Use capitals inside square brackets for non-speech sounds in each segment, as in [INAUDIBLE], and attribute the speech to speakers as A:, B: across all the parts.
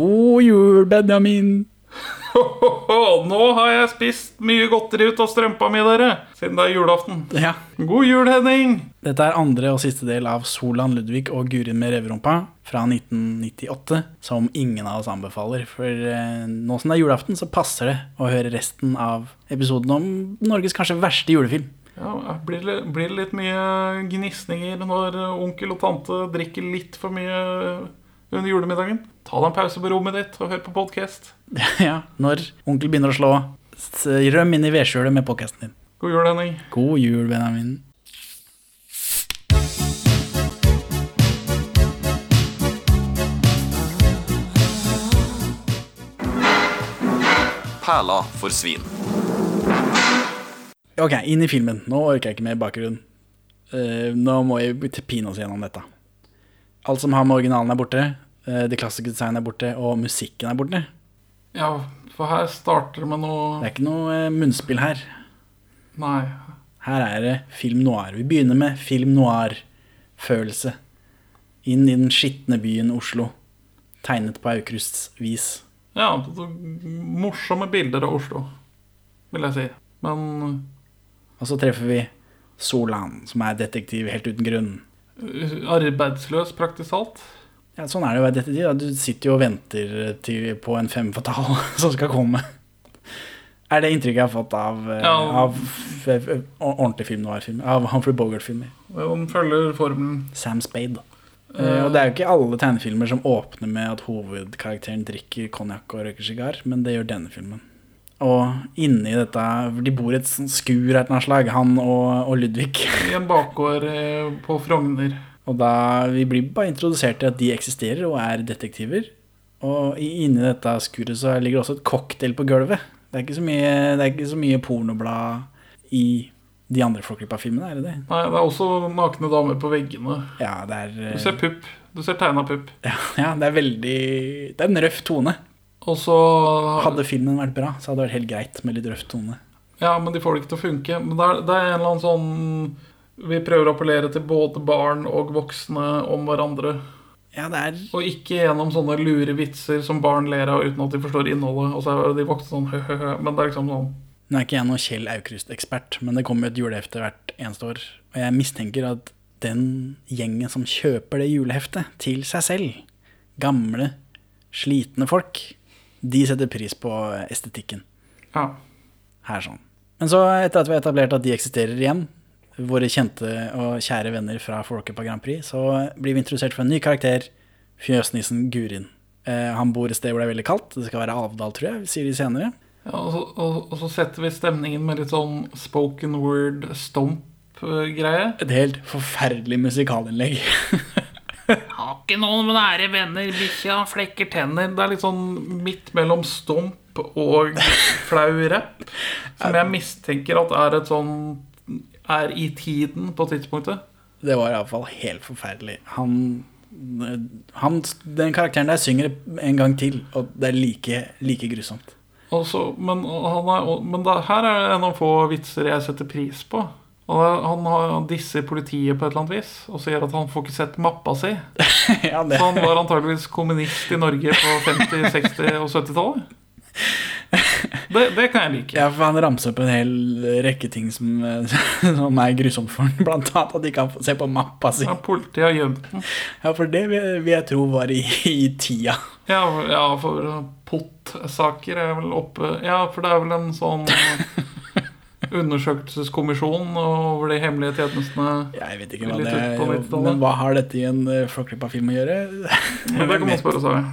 A: God jul, Benjamin.
B: Nå har jeg spist mye godteri ut av strømpa mi, dere. Siden det er julaften.
A: Ja.
B: God jul, Henning.
A: Dette er andre og siste del av Solan Ludvig og Gurin med reverumpa fra 1998, som ingen av oss anbefaler. For eh, nå som det er julaften, så passer det å høre resten av episoden om Norges kanskje verste julefilm.
B: Ja, blir, det, blir litt mye gnisninger når onkel og tante drikker litt for mye under julemiddagen? Ta deg en pause på rommet ditt og hør på podkast. [LAUGHS]
A: ja, når onkel begynner å slå, røm inn i vedskjulet med podkasten din.
B: God jul, Henning.
A: God jul, Benjamin.
C: Perla for svin.
A: Ok, inn i filmen. Nå orker jeg ikke mer bakgrunn. Uh, nå må vi til pine oss gjennom dette. Alt som har med originalen er borte, uh, det klassiske designet er borte, og musikken er borte.
B: Ja, for her starter det med noe Det
A: er ikke noe eh, munnspill her.
B: Nei.
A: Her er det film noir. Vi begynner med film noir-følelse. Inn i den skitne byen Oslo. Tegnet på Aukrusts vis.
B: Ja, morsomme bilder av Oslo, vil jeg si. Men
A: Og så treffer vi Solan, som er detektiv helt uten grunn.
B: Arbeidsløs, praktisk talt.
A: Ja, sånn er det jo i dette tid. Du sitter jo og venter til, på en fem fatal [LAUGHS] som skal komme. Er det inntrykket jeg har fått av, eh,
B: Ja.
A: av ordentlig film noir-film? Av Humphrey Bogart-filmer.
B: Om følger formelen.
A: Sam Spade. Uh, og det er jo ikke alle tegnefilmer som åpner med at hovedkarakteren drikker konjakk og røyker sigar, men det gjør denne filmen. Og inni dette De bor i et sånt skur av et slag, han og, og Ludvig.
B: I en bakgård eh, på Frogner.
A: Og da Vi blir bare introdusert til at de eksisterer og er detektiver. Og inni dette skuret så ligger det også et cocktail på gulvet. Det er ikke så mye, det ikke så mye pornoblad i de andre Flåklypa-filmene, er det det?
B: Nei, det er også nakne damer på veggene.
A: Ja, det er
B: Du ser pupp. Du ser tegna pupp.
A: ja, [LAUGHS] ja, det er veldig Det er en røff tone.
B: Og så
A: Hadde filmen vært bra, så hadde det vært helt greit med litt røff tone.
B: Ja, men de får det ikke til å funke. Men det er, det er en eller annen sånn Vi prøver å appellere til både barn og voksne om hverandre.
A: Ja, det er
B: Og ikke gjennom sånne lure vitser som barn ler av uten at de forstår innholdet. Og så er de voksne sånn [LAUGHS] hø-hø-hø. Men det er liksom sånn
A: Nå er ikke jeg noen Kjell Aukrust-ekspert, men det kommer jo et julehefte hvert eneste år. Og jeg mistenker at den gjengen som kjøper det juleheftet til seg selv, gamle, slitne folk, de setter pris på estetikken
B: Ja.
A: her sånn. Men så, etter at vi har etablert at de eksisterer igjen, våre kjente og kjære venner fra Flåklypa Grand Prix, så blir vi introdusert for en ny karakter, fjøsnissen Gurin. Eh, han bor et sted hvor det er veldig kaldt, det skal være Alvdal, tror jeg, sier de senere.
B: ja og, så, og, og så setter vi stemningen med litt sånn spoken word stomp-greie.
A: Et helt forferdelig musikalinnlegg. [LAUGHS]
B: Har ikke noen nære venner, bikkja flekker tenner. Det er litt sånn midt mellom stomp og flau rapp. Som jeg mistenker at er et sånn Er i tiden på tidspunktet.
A: Det var iallfall helt forferdelig. Han, han Den karakteren der synger en gang til, og det er like, like grusomt.
B: Og så- men han er, men da, her er det en av få vitser jeg setter pris på. Og han, han disser politiet på et eller annet vis og sier at han får ikke sett mappa si. [LAUGHS]
A: ja,
B: Så han var antageligvis kommunist i Norge på 50-, 60- og 70-tallet. Det, det kan jeg like.
A: ja, for han ramser opp en hel rekke ting som, [LAUGHS] som er grusomt for ham. Blant annet at de kan se på mappa si.
B: Ja, politiet har gjemt den.
A: Ja, for det vil vil jeg tro var i, i tida.
B: Ja, ja for POT-saker er vel oppe Ja, for det er vel en sånn [LAUGHS] undersøkelseskommisjon over de hemmelige tjenestene.
A: Jeg vet ikke hva det er,
B: 90-tallet.
A: men hva har dette i en uh, Flåklypa-film å gjøre? [LAUGHS]
B: Det kan man spørre seg.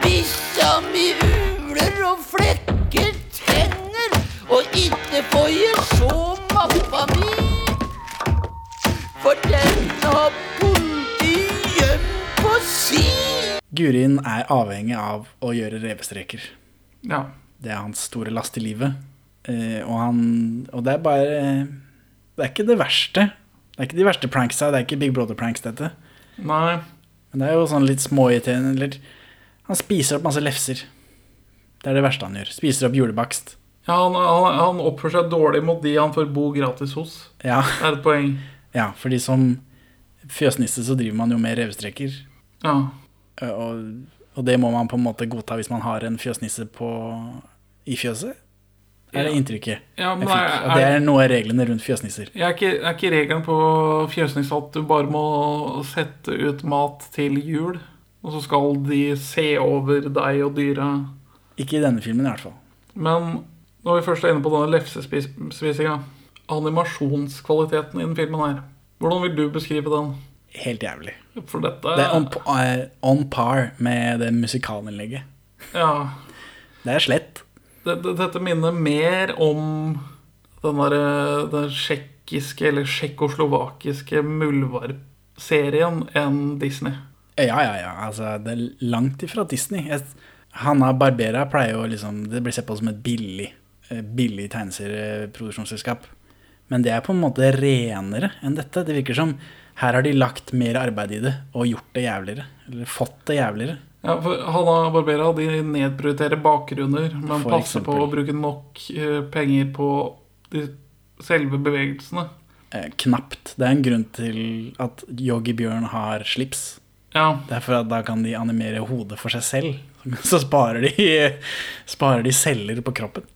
D: Bikkja mi uler og flekker tenner, og ikke får jeg se mappa mi. For den har politiet gjemt på si.
A: Gurin er avhengig av å gjøre revestreker.
B: Ja.
A: Det er hans store last i livet. Eh, og, han, og det er bare Det er ikke det verste. Det er ikke de verste pranksa. Det er ikke Big Brother-pranks, dette.
B: Nei.
A: Men det er jo sånn litt småirriterende. Eller Han spiser opp masse lefser. Det er det verste han gjør. Spiser opp julebakst.
B: Ja, han, han, han oppfører seg dårlig mot de han får bo gratis hos.
A: Ja,
B: Det er et poeng.
A: ja fordi som fjøsnisse så driver man jo med revestreker.
B: Ja.
A: Eh, Og Og det må man på en måte godta hvis man har en fjøsnisse på, i fjøset? Er det inntrykket
B: Ja, men
A: jeg fikk?
B: er-
A: Og det er noe av reglene rundt fjøsnisser.
B: Er ikke, er ikke regelen på fjøsnisse at du bare må sette ut mat til jul, og så skal de se over deg og dyra?
A: Ikke i denne filmen, i hvert fall.
B: Men når vi først er inne på denne lefsespisinga Animasjonskvaliteten i den filmen her, hvordan vil du beskrive den?
A: Helt jævlig.
B: For dette
A: Det er on, eh, on par med det musikalinnlegget.
B: Ja,
A: Det er slett.
B: Det, det, dette minner mer om den derre den tsjekkiske eller tsjekkoslovakiske muldvarpserien enn Disney.
A: Ja, ja, ja. Altså, det er langt ifra Disney. Hanna Barbera pleier jo liksom Det blir sett på som et billig, eh, billig tegneserieproduksjonsselskap. Men det er på en måte renere enn dette. Det virker som her har de lagt mer arbeid i det og gjort det jævligere. Eller fått det jævligere.
B: Ja, for Hanna Barbera de nedprioriterer bakgrunner, men
A: For
B: passer på å bruke nok eh, penger på de selve bevegelsene.
A: Eh, knapt. Det er en grunn til at Yogi Bjørn har slips.
B: Ja,
A: Det er for at da kan de animere hodet for seg selv. Så sparer de, [LAUGHS] sparer de celler på kroppen.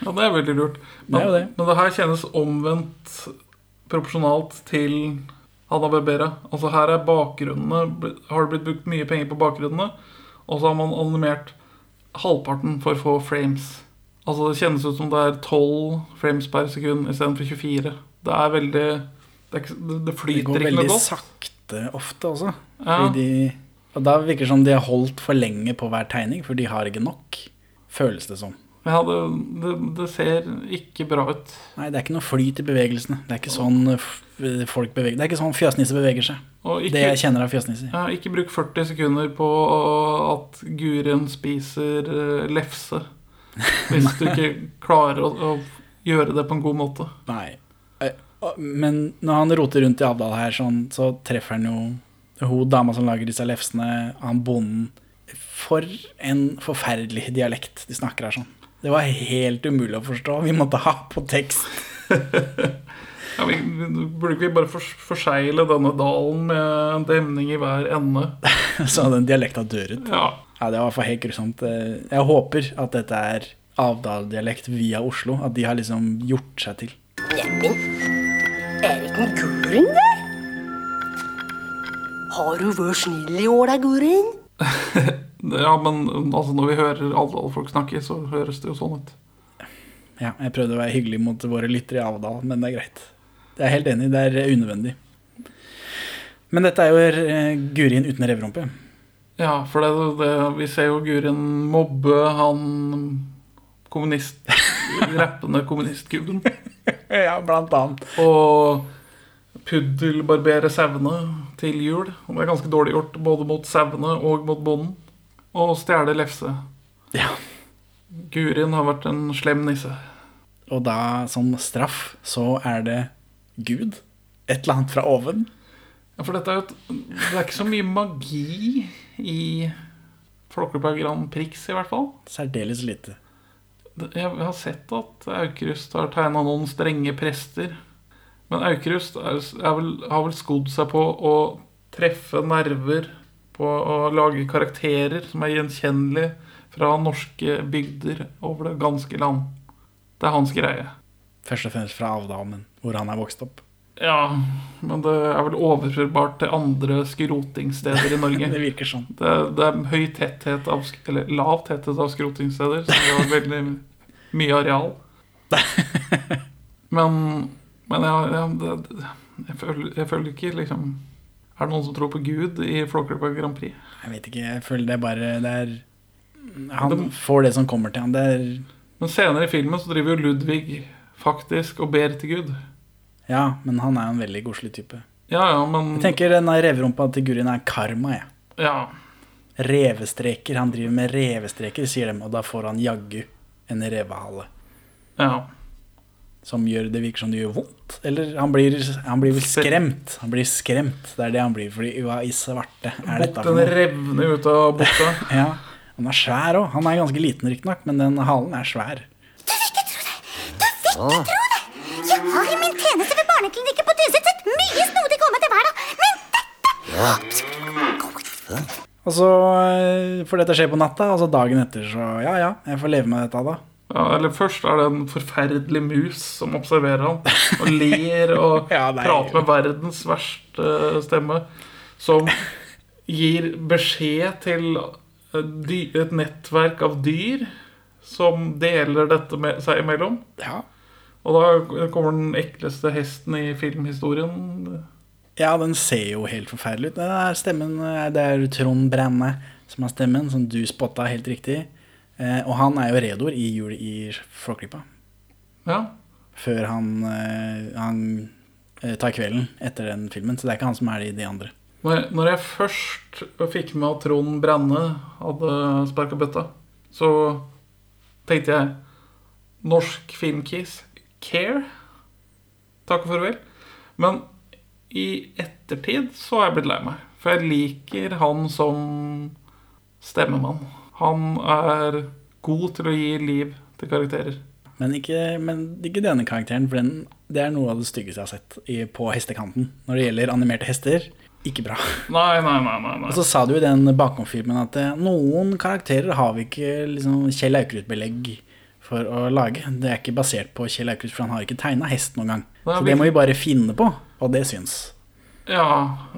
B: ja, det er veldig lurt. Men
A: Det det.
B: men det her kjennes omvendt proporsjonalt til Hanna Barbera. Altså her er bakgrunnene Har det blitt brukt mye penger på bakgrunnene, og så har man animert halvparten for få frames. Altså Det kjennes ut som det er 12 frames per sekund istedenfor 24. Det er veldig Det, er ikke, noe det
A: Det
B: flyter
A: går veldig sakte ofte også.
B: Ja.
A: Fordi de, og da virker det som de har holdt for lenge på hver tegning, for de har ikke nok. Føles det som.
B: Ja, det, det, det ser ikke bra ut.
A: Nei, det er ikke noe flyt i bevegelsene. Det er ikke sånn eh, folk beveger Det er ikke sånn fjøsnisser beveger seg.
B: Og
A: Det jeg kjenner av fjøsnisser.
B: ja, ikke bruk 40 sekunder på at Gurien spiser eh, lefse. Hvis du ikke [LAUGHS] klarer å, å gjøre det på en god måte.
A: Nei. Eh, Men når han roter rundt i Avdal her, sånn, så treffer han jo hun dama som lager disse lefsene, han bonden. For en forferdelig dialekt de snakker her sånn. Det var helt umulig å forstå. Vi måtte ha på tekst. [LAUGHS]
B: Ja, vi, burde ikke vi bare for, forsegle denne dalen med en demning i hver ende? [LAUGHS]
A: Så den dialekta dør ut.
B: Ja,
A: Ja, det var for helt grusomt. Eh, Jeg håper at dette er Avdal-dialekt via Oslo. At de har liksom gjort seg til.
C: Neimen, er det ikke en Gurin der? Har du vært snill i år da, Gurin? [LAUGHS]
B: ja men altså, når vi hører alle folk snakke, så høres det jo sånn ut.
A: Ja, jeg prøvde å være hyggelig mot våre lyttere i Avdal, men det er greit. Jeg er helt enig, det er unødvendig. Men dette er jo eh, Gurin uten revrumpe.
B: Ja, for det, det, vi ser jo Gurin mobbe han kommunist... [LAUGHS] rappende kommunistgubben.
A: Ja, blant annet.
B: Og puddelbarbere sauene til jul. Og det er ganske dårlig gjort både mot sauene og mot bonden. Og stjele lefse.
A: Ja.
B: Gurin har vært en slem nisse.
A: Og da, som straff, så er det Gud. Et eller annet fra oven.
B: Ja, for dette er jo et, Det er ikke så mye magi i Flåklypa Grand Prix, i hvert fall.
A: Særdeles lite.
B: Jeg har sett at Aukrust har tegna noen strenge prester. Men Aukrust er, er vel, har vel skodd seg på å treffe nerver, på å lage karakterer som er gjenkjennelige fra norske bygder over det ganske land. Det er hans greie.
A: Først og fremst fra Avdalen, hvor han er vokst opp.
B: Ja, men det er vel overførbart til andre skrotingssteder i Norge. [LAUGHS]
A: Det virker sånn.
B: Det, det er høy tetthet av, eller lav tetthet av skrotingssteder, så det har veldig mye areal. [LAUGHS] Men, men ja, ja det, det, jeg, føler, jeg føler ikke liksom Er det noen som tror på Gud i Flåklypa Grand Prix?
A: Jeg vet ikke, jeg føler det er bare det er, Han får det som kommer til han. Det er
B: Men senere i filmen så driver jo Ludvig faktisk og ber til Gud.
A: Ja, men han er jo en veldig koselig type.
B: Ja, ja, men
A: Jeg tenker den reverumpa til Gurin er karma, jeg.
B: ja.
A: Revestreker. Han driver med revestreker, sier dem, og da får han jaggu en revehale.
B: ja.
A: Som gjør det virker som det gjør vondt. Eller han blir, han blir vel skremt. Han blir skremt. Det er det han blir. Fordi hva i svarte er dette for noe?
B: revner ut av buksa. [LAUGHS]
A: Ja, han er svær òg. Han er ganske liten, riktignok, men den halen er svær.
E: Du vil ikke tro det Jeg har i min tjeneste ved barneklinikken på Tynset sett mye snodig komme til hverdag, men dette
A: Og så eh, får dette skje på natta, og så dagen etter så ja ja, jeg får leve med dette da.
B: Ja, eller først er det en forferdelig mus som observerer han og ler og [LAUGHS]
A: Ja,
B: prater med verdens verste stemme. Som gir beskjed til et nettverk av dyr som deler dette med seg imellom.
A: Ja.
B: Og da kommer den ekleste hesten i filmhistorien.
A: Ja, den ser jo helt forferdelig ut. Det er stemmen, eh, Det er Trond Brenne som har stemmen, som du spotta helt riktig. Eh, og han er jo Redor i Jul i Flåklypa.
B: Ja.
A: Før han, eh, han eh, tar kvelden etter den filmen. Så det er ikke han som er det i de andre.
B: Når når jeg først fikk med at Trond Brenne hadde sparka bøtta, så tenkte jeg Norsk filmkis care. Takk og farvel. Men i ettertid så har jeg blitt lei meg. For jeg liker han som stemmemann. Han er god til å gi liv til karakterer.
A: Men ikke, men ikke denne karakteren, for den, det er noe av det styggeste jeg har sett i, på hestekanten. Når det gjelder animerte hester, ikke bra.
B: Nei, nei, nei. nei.
A: Og så sa du i den bakomfilmen at eh, noen karakterer har vi ikke liksom, Kjell Aukrust-belegg for å lage. Det er ikke basert på Kjell Aukrust, for han har ikke tegna hest noen gang.
B: Nei,
A: Så det må vi bare finne på, og det syns.
B: Ja,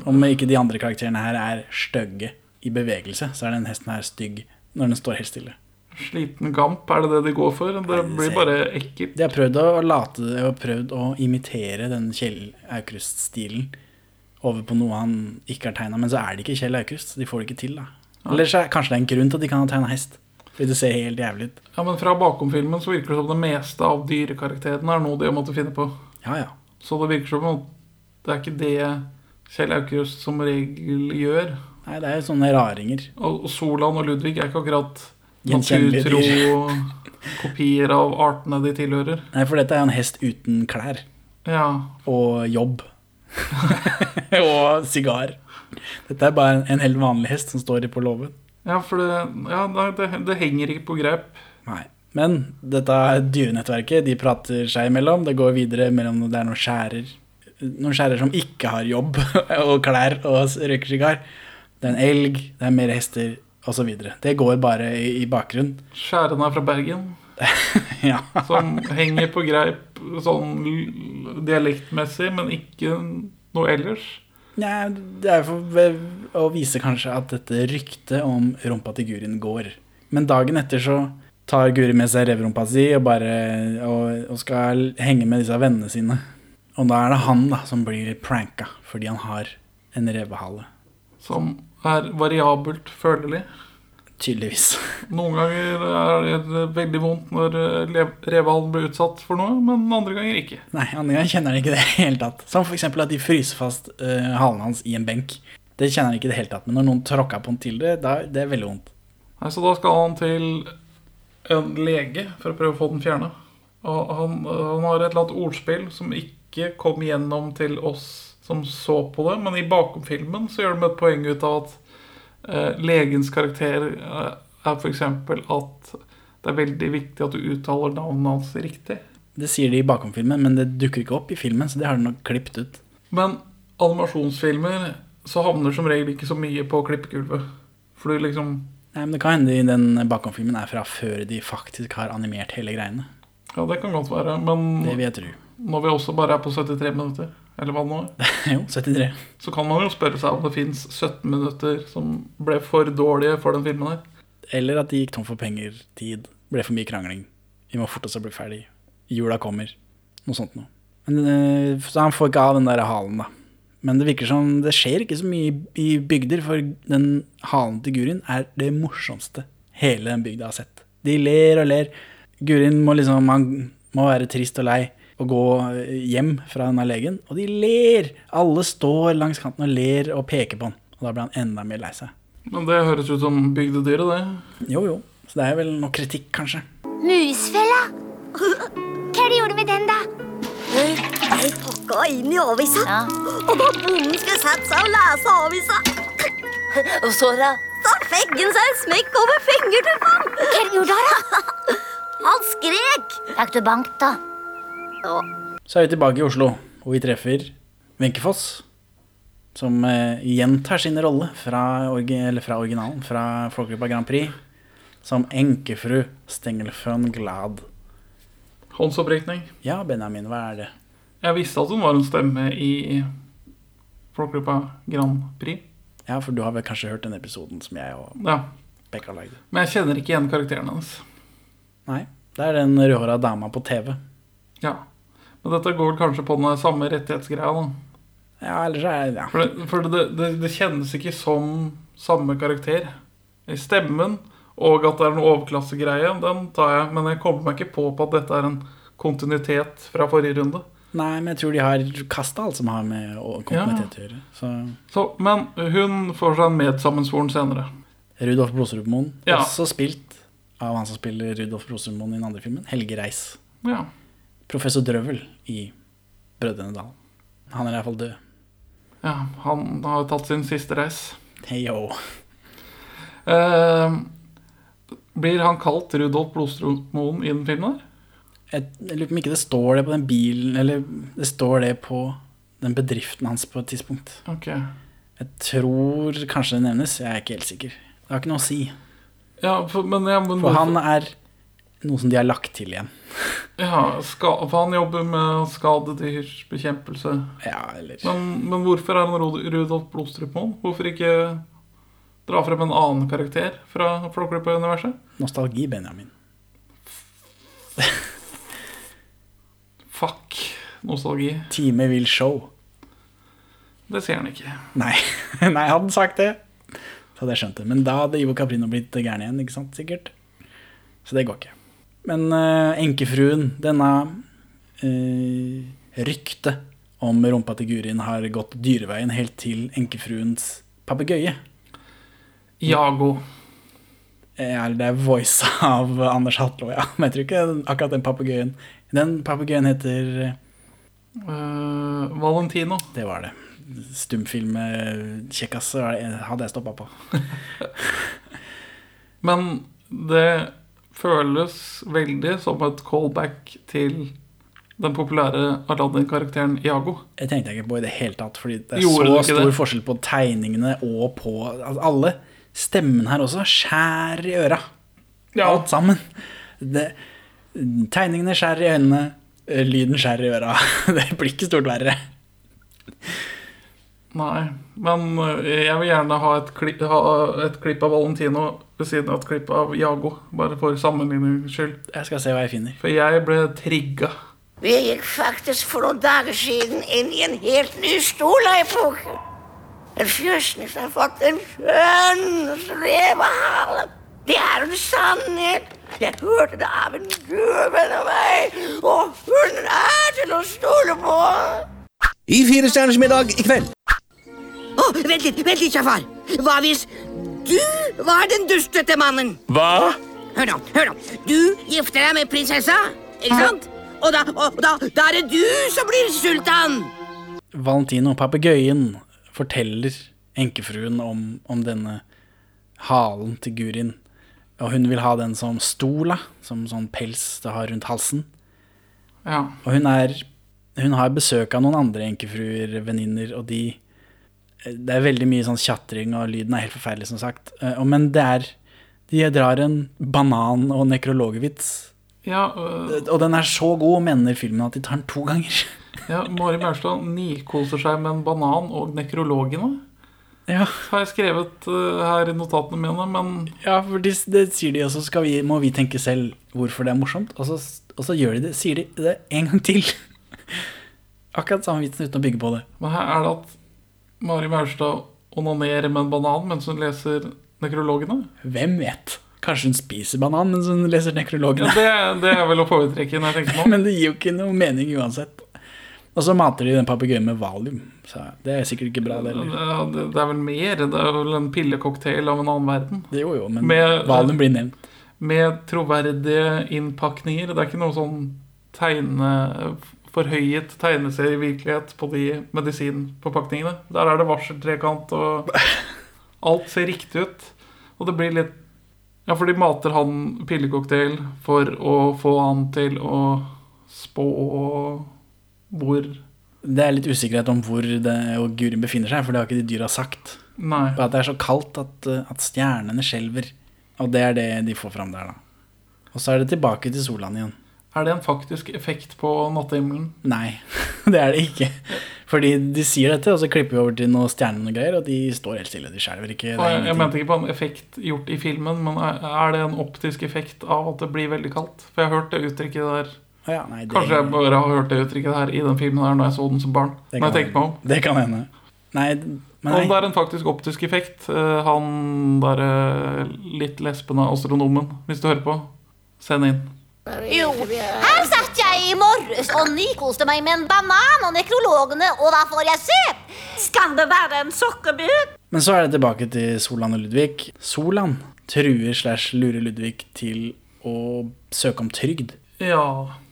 A: Om ikke de andre karakterene her er stygge i bevegelse, så er den hesten her stygg når den står helt stille.
B: sliten gamp, er det det de går for? Det
A: det
B: blir bare ekkelt.
A: De har prøvd å late og prøvd å imitere den Kjell Aukrust-stilen over på noe han ikke har tegna, men så er det ikke Kjell Aukrust. så De får det ikke til, da. Eller så er, kanskje det er en grunn til at de kan ha tegna hest. Fordi det ser helt jævlig ut.
B: Ja, men fra bakom-filmen så virker det som det meste av dyrekarakterene er noe de har måttet finne på.
A: Ja, ja.
B: Så det virker som det er ikke det Kjell Aukrust som regel gjør.
A: Nei, det er jo sånne raringer.
B: Og og Solan og Ludvig er ikke akkurat naturtro kopier av artene de tilhører.
A: Nei, for dette er en hest uten klær.
B: Ja,
A: Og jobb. [LAUGHS] og sigar. Dette er bare en helt vanlig hest som står på låven.
B: ja for det, ja, det, det henger ikke på grep.
A: Nei. Men dette dyrenettverket, de prater seg imellom. Det går videre mellom det er noen skjærer Noen skjærer som ikke har jobb [LAUGHS] og klær og røyker sigar. Det er en elg, det er mer hester osv. Det går bare i, i bakgrunnen.
B: Skjærene fra Bergen, [LAUGHS]
A: ja.
B: som henger på greip sånn dialektmessig, men ikke noe ellers.
A: Nei, det er for å vise kanskje at dette ryktet om rumpa til Gurin går. Men dagen etter så tar Guri med seg revrumpa si og, bare, og, og skal henge med disse vennene sine. Og da er det han da som blir pranka fordi han har en revehale.
B: Som er variabelt følelig.
A: Tydeligvis.
B: Noen ganger er det veldig vondt når eh, revehalen blir utsatt for noe, men andre ganger ikke.
A: Nei, andre ganger kjenner han ikke det i det hele tatt. Som eksempel at de fryser fast uh, halen hans i en benk. Det kjenner han ikke i det hele tatt. Men når noen tråkker på han til det, da, det er veldig vondt.
B: Nei, Så da skal han til en lege for å prøve å få den fjerna. Og han, han har et eller annet ordspill som ikke kom gjennom til oss som så på det, men i bakomfilmen så gjør de et poeng ut av at eh, legens karakter eh, er f.eks. at det er veldig viktig at du uttaler navnet hans riktig.
A: Det sier de i bakomfilmen, men det dukker ikke opp i filmen, så det har de nok klippet ut.
B: Men animasjonsfilmer så havner som regel ikke så mye på klippegulvet. For du liksom
A: Nei, men Det kan hende den bakomfilmen er fra før de faktisk har animert hele greiene.
B: Ja, det kan godt være. Men
A: Det vet du.
B: når vi også bare er på 73 minutter, eller hva det nå er, [LAUGHS]
A: jo, 73.
B: så kan man jo spørre seg om det fins 17 minutter som ble for dårlige for den filmen her.
A: Eller at de gikk tom for penger, tid, ble for mye krangling. Vi må forte oss å bli ferdig. Jula kommer. Noe sånt noe. Men, eh, så han får ikke av den der halen, da. Men det virker som det skjer ikke så mye i- i bygder, for den halen til Gurin er det morsomste hele den bygda har sett. De ler og ler. Gurin må liksom Han må være trist og lei og gå hjem fra denne legen, og de ler! Alle står langs kanten og ler og peker på han. Og da blir han enda mer lei seg.
B: Men det høres ut som bygdedyret, det.
A: Jo, jo. Så det er vel noe kritikk, kanskje.
E: Musfella. [LAUGHS] Hva er det du med den, da?
C: Jeg pakka inn i avisa.
E: Ja.
C: Og da bonden skulle sette seg og lese avisa, [LAUGHS]
E: Og så, da?
C: så fikk han seg en smekk over fingertuppene.
E: Hva gjorde du gjorde da? da? [LAUGHS]
C: Han skrek.
E: Fikk du bank, da?
A: Så er vi tilbake i Oslo, og vi treffer Wenche Foss, som eh, gjentar sin rolle fra, eller fra originalen, fra Folkegruppa Grand Prix, som enkefru Stengelføn Glad.
B: Håndsopprekning.
A: Ja, Benjamin, hva er det?
B: Jeg visste at hun var en stemme i Folkegruppa Grand Prix.
A: Ja, for du har vel kanskje hørt den episoden som jeg og
B: Ja.
A: Bekka lagde?
B: Men jeg kjenner ikke igjen karakteren hennes.
A: Nei, det er den rødhåra dama på TV.
B: Ja. Men dette går kanskje på den samme rettighetsgreia, da.
A: Ja, ellers er ja.
B: For, det, for det, det, det kjennes ikke som samme karakter. I stemmen og at det er en overklassegreie, den tar jeg. Men jeg kommer meg ikke på på at dette er en kontinuitet fra forrige runde.
A: Nei, men jeg tror de har kasta alt som har med kontinuitet å gjøre. Så
B: Så, men hun får seg en medsammensvoren senere.
A: Rudolf Blodstrupmoen,
B: Ja.
A: også spilt av han som spiller Rudolf Blodstrupmoen i den andre filmen, Helge Reis.
B: Ja.
A: Professor Drøvel i Brødrene Dal. Han er iallfall død.
B: ja. Han har tatt sin siste reis.
A: Hei yo.
B: Eh, blir han kalt Rudolf Blodstrupmoen i den filmen der?
A: Jeg jeg lurer på om ikke det står det på den bilen Eller det står det på den bedriften hans på et tidspunkt.
B: Ok.
A: Jeg tror kanskje det nevnes, jeg er ikke helt sikker. Det har ikke noe å si.
B: Ja, for, men, ja, men
A: For han er noe som de har lagt til igjen.
B: Ja, skal, for han jobber med skadedyrbekjempelse.
A: Ja, eller
B: Men, men hvorfor er han Rudolf Rudolf Blodstrupmoen? Hvorfor ikke dra frem en annen karakter fra Flåklypa-universet?
A: nostalgi, Benjamin.
B: Fuck nostalgi.
A: Time vil show.
B: Det ser han ikke.
A: Nei, [LAUGHS] Nei hadde han sagt det, så hadde jeg skjønt det. Men da hadde Ivo Caprino blitt gæren igjen, ikke sant? Sikkert. Så det går ikke. Men uh, enkefruen, denne uh, ryktet om rumpa til Gurin har gått dyreveien helt til enkefruens papegøye.
B: Jago.
A: Ja, det er voice av Anders Hatlo, ja. Men jeg tror ikke akkurat den papegøyen Den papegøyen heter
B: uh, Valentino.
A: Det var det. Stumfilm-kjekkas hadde jeg stoppa på. [LAUGHS]
B: Men det føles veldig som et callback til den populære Aladdin-karakteren Iago.
A: Jeg tenkte ikke på i det hele tatt, fordi det er
B: Gjorde
A: så stor
B: det?
A: forskjell på tegningene og på altså Alle stemmen her også skjærer i øra.
B: Ja.
A: Alt sammen. Det, tegningene skjærer i øynene, lyden skjærer i øra. [LAUGHS] Det blir ikke stort verre.
B: Nei, men eh, jeg vil gjerne ha et, klipp, ha et klipp av Valentino ved siden av et klipp av Iago. Bare for sammenligningens skyld.
A: Jeg skal se hva jeg finner.
B: For jeg ble trigga.
C: Vi gikk faktisk for noen dager siden inn i en helt ny stolaepoke. En fjøsnis har fått en skjønn slevehale. Det er en sannhet. Jeg hørte det av en venn av meg, og hun er til å stole på.
F: I Fire stjerners middag i kveld.
C: Å, vent litt, vent litt, Jafar. Hva hvis du var den dustete mannen?
F: Hva?
C: Hør nå, hør nå. Du gifter deg med prinsessa, ikke sant? Og da, og da, da er det du som blir sultan.
A: Valentino, papegøyen, forteller enkefruen om, om denne halen til Gurin. Og hun vil ha den som stola, som sånn pels det har rundt halsen.
B: Ja.
A: Og hun er Hun har besøk av noen andre enkefruer, venninner, og de Det er veldig mye sånn tjatring, og lyden er helt forferdelig, som sagt. Eh, Men det er De drar en banan- og nekrologevits.
B: Ja, øh,
A: Og den er så god, mener filmen, at de tar den to ganger. [LAUGHS]
B: ja Mari Maurstad nikoser seg med en banan og nekrologene.
A: Ja,
B: Har jeg skrevet øh, her i notatene mine, men
A: ja for de, det sier de, og så må vi tenke selv hvorfor det er morsomt. Og så, og så gjør de det, sier de det en gang til. [LAUGHS] Akkurat samme vitsen uten å bygge på det.
B: Men her er det at Mari Maurstad onanerer med en banan mens hun leser nekrologene.
A: Hvem vet? Kanskje hun spiser banan mens hun leser
B: Ja,
A: nekrologene.
B: det, det er vel å foretrekke når jeg tenker på. [LAUGHS]
A: Men det gir jo ikke noe mening uansett. Og så mater de den papegøyen med valium. Så det er sikkert ikke bra, det heller.
B: Ja, det, det er vel mer. Det er vel en pillecocktail av en annen verden.
A: Det Jo, jo, men
B: Med-
A: valium blir nevnt.
B: Med troverdige innpakninger. Det er ikke noe sånn tegne, forhøyet tegneserievirkelighet på de medisinforpakningene. Der er det varseltrekant, og alt ser riktig ut. Og det blir litt Ja, for de mater han pillecocktail for å få han til å spå hvor
A: Det er litt usikkerhet om hvor det, og Gurin befinner seg, for det har ikke de dyra sagt.
B: Nei.
A: Bare at det er så kaldt at, eh, at stjernene skjelver. Og det er det de får fram der, da. Og så er det tilbake til Solan igjen.
B: Er det en faktisk effekt på nattehimmelen?
A: Nei, [LAUGHS] det er det ikke. Fordi de sier dette, og så klipper vi over til noen stjerner og greier, og de står helt stille. De skjelver ikke. Er
B: jeg, mente ikke på en effekt gjort i filmen, men er, det en optisk effekt av at det blir veldig kaldt? For jeg har hørt det uttrykket der
A: ja, nei, det,
B: Kanskje jeg bare har hørt det uttrykket her i den filmen her når jeg så den som barn.
A: det
B: Når jeg tenker meg om.
A: Det kan hende. Nei, men
B: Om det er en faktisk optisk effekt, eh, han derre litt lespende astronomen, hvis du hører på, send inn.
E: Jo, her satt jeg i morges og nykoste meg med en banan og nekrologene, og hva får jeg se?
C: Skal det være en sukkerbit?
A: Men så er det tilbake til Solan og Ludvig. Solan truer slash lurer Ludvig til å søke om trygd.
B: Ja.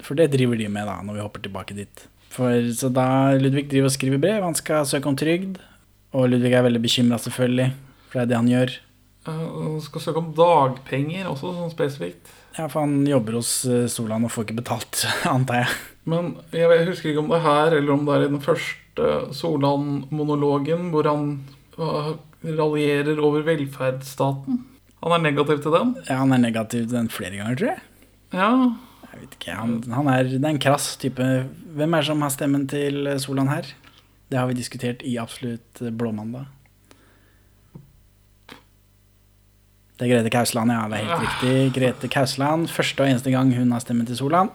A: For det driver de med da, når vi hopper tilbake dit. For, så da Ludvig driver og skriver brev, han skal søke om trygd. Og Ludvig er veldig bekymra, selvfølgelig, for det er det han gjør.
B: Han skal søke om dagpenger også, sånn spesifikt.
A: Ja, for han jobber hos eh, Solan og får ikke betalt, [LAUGHS] antar jeg.
B: Men jeg husker ikke om det er her, eller om det er i den første Solan-monologen, hvor han uh, raljerer over velferdsstaten. Han er negativ til den.
A: Ja, Han er negativ til den flere ganger, tror jeg.
B: Ja,
A: Jeg vet ikke, han, han er, Det er en krass type. Hvem er det som har stemmen til eh, Solan her? Det har vi diskutert i Absolutt eh, blåmandag. Det er Grete Kausland, ja. Det er helt riktig. Grete Kausland, første og eneste gang hun har stemmen til Solan.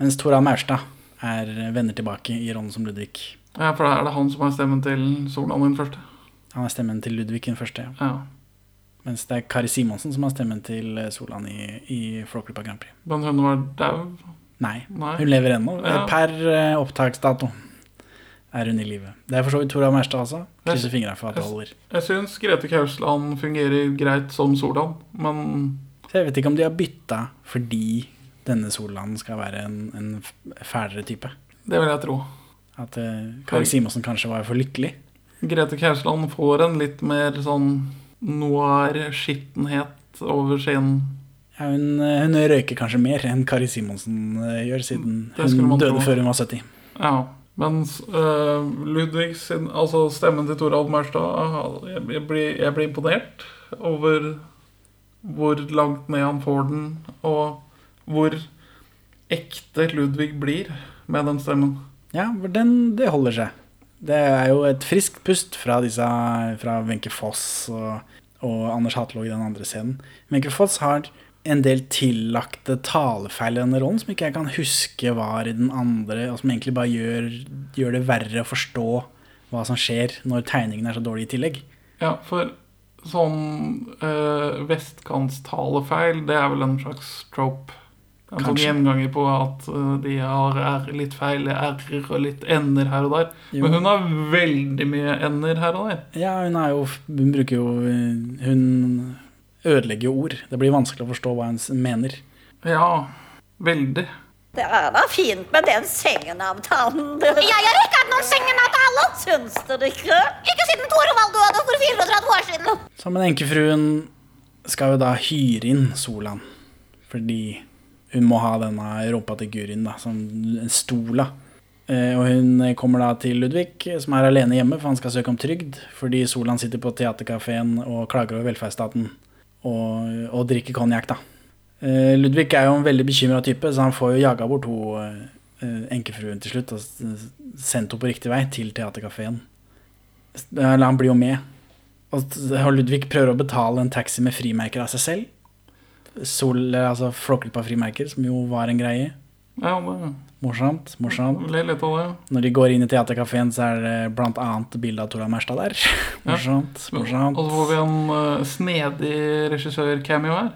A: Mens Toran Maurstad er vender tilbake i rollen som Ludvig.
B: ja for da er det han som har stemmen til Solan den første.
A: Han har stemmen til Ludvig den første, ja.
B: Ja.
A: Mens det er Kari Simonsen som har stemmen til eh, Solan i, i Flåklypa Grand Prix.
B: Men hun var dau.
A: Nei,
B: Nei.
A: hun lever ennå.
B: Ja.
A: Per eh, opptaksdato er hun i live. Det er for så vidt Tora Merstad også. Krysser fingra for at det holder.
B: Jeg syns Grete Kausland fungerer greit som Solan, men
A: Så jeg vet ikke om de har bytta fordi denne Solan skal være en, en fælere type.
B: det vil jeg tro.
A: At uh, Kari Simonsen kanskje var for lykkelig.
B: Grete Kausland får en litt mer sånn noir-skittenhet over sin
A: Ja, hun, eh, hun røyker kanskje mer enn Kari Simonsen eh, gjør, siden hun døde
B: tro.
A: før hun var 70.
B: Ja. Mens uh, Ludvig sin Altså stemmen til Torald Mærstad jeg, jeg, blir, jeg blir imponert over hvor langt ned han får den, og hvor ekte Ludvig blir med den stemmen.
A: Ja, for den, det holder seg. Det er jo et friskt pust fra disse Fra Wenche Foss og, og Anders Hatlo i den andre scenen. Wenche Foss har en del tillagte talefeil i denne rollen som ikke jeg kan huske var i den andre, og som egentlig bare gjør, gjør det verre å forstå hva som skjer når tegningen er så dårlig i tillegg.
B: Ja, for sånn øh, vestkantstalefeil, det er vel en slags trope. En sånn gjenganger på at øh, de har r litt feil r-er og litt n-er her og der.
A: Jo.
B: Men hun har veldig mye n-er her og der.
A: Ja, hun er jo Hun bruker jo Hun ødelegger jo ord. Det blir vanskelig å forstå hva en mener.
B: Ja, veldig.
C: Det er da fint med den sengenavtalen.
E: Jeg har ikke hatt noen sengenavtale!
C: Syns dere ikke?
E: Ikke siden Torvald døde for 34 år siden.
A: Så men enkefruen skal jo da hyre inn Solan. Fordi hun må ha denne rumpa til Gurin da, som en stol. da. Eh, Og hun kommer da til Ludvig, som er alene hjemme, for han skal søke om trygd. Fordi Solan sitter på teaterkafeen og klager over velferdsstaten og, og drikke konjakk, da. Eh, Ludvig er jo en veldig bekymra type, så han får jo jaga bort hun eh, enkefruen til slutt og sendt henne på riktig vei til teaterkafeen. Han blir jo med. Og Ludvig prøver å betale en taxi med frimerker av seg selv. Sol, altså Flåklypa-frimerker, som jo var en greie.
B: Ja, det
A: Morsomt. morsomt.
B: ler litt av det.
A: Når de går inn i teaterkafeen, så er det annet bilde av Tora Merstad der. [LAUGHS] morsomt. morsomt.
B: Og så får vi en uh, snedig regissør-cameo her.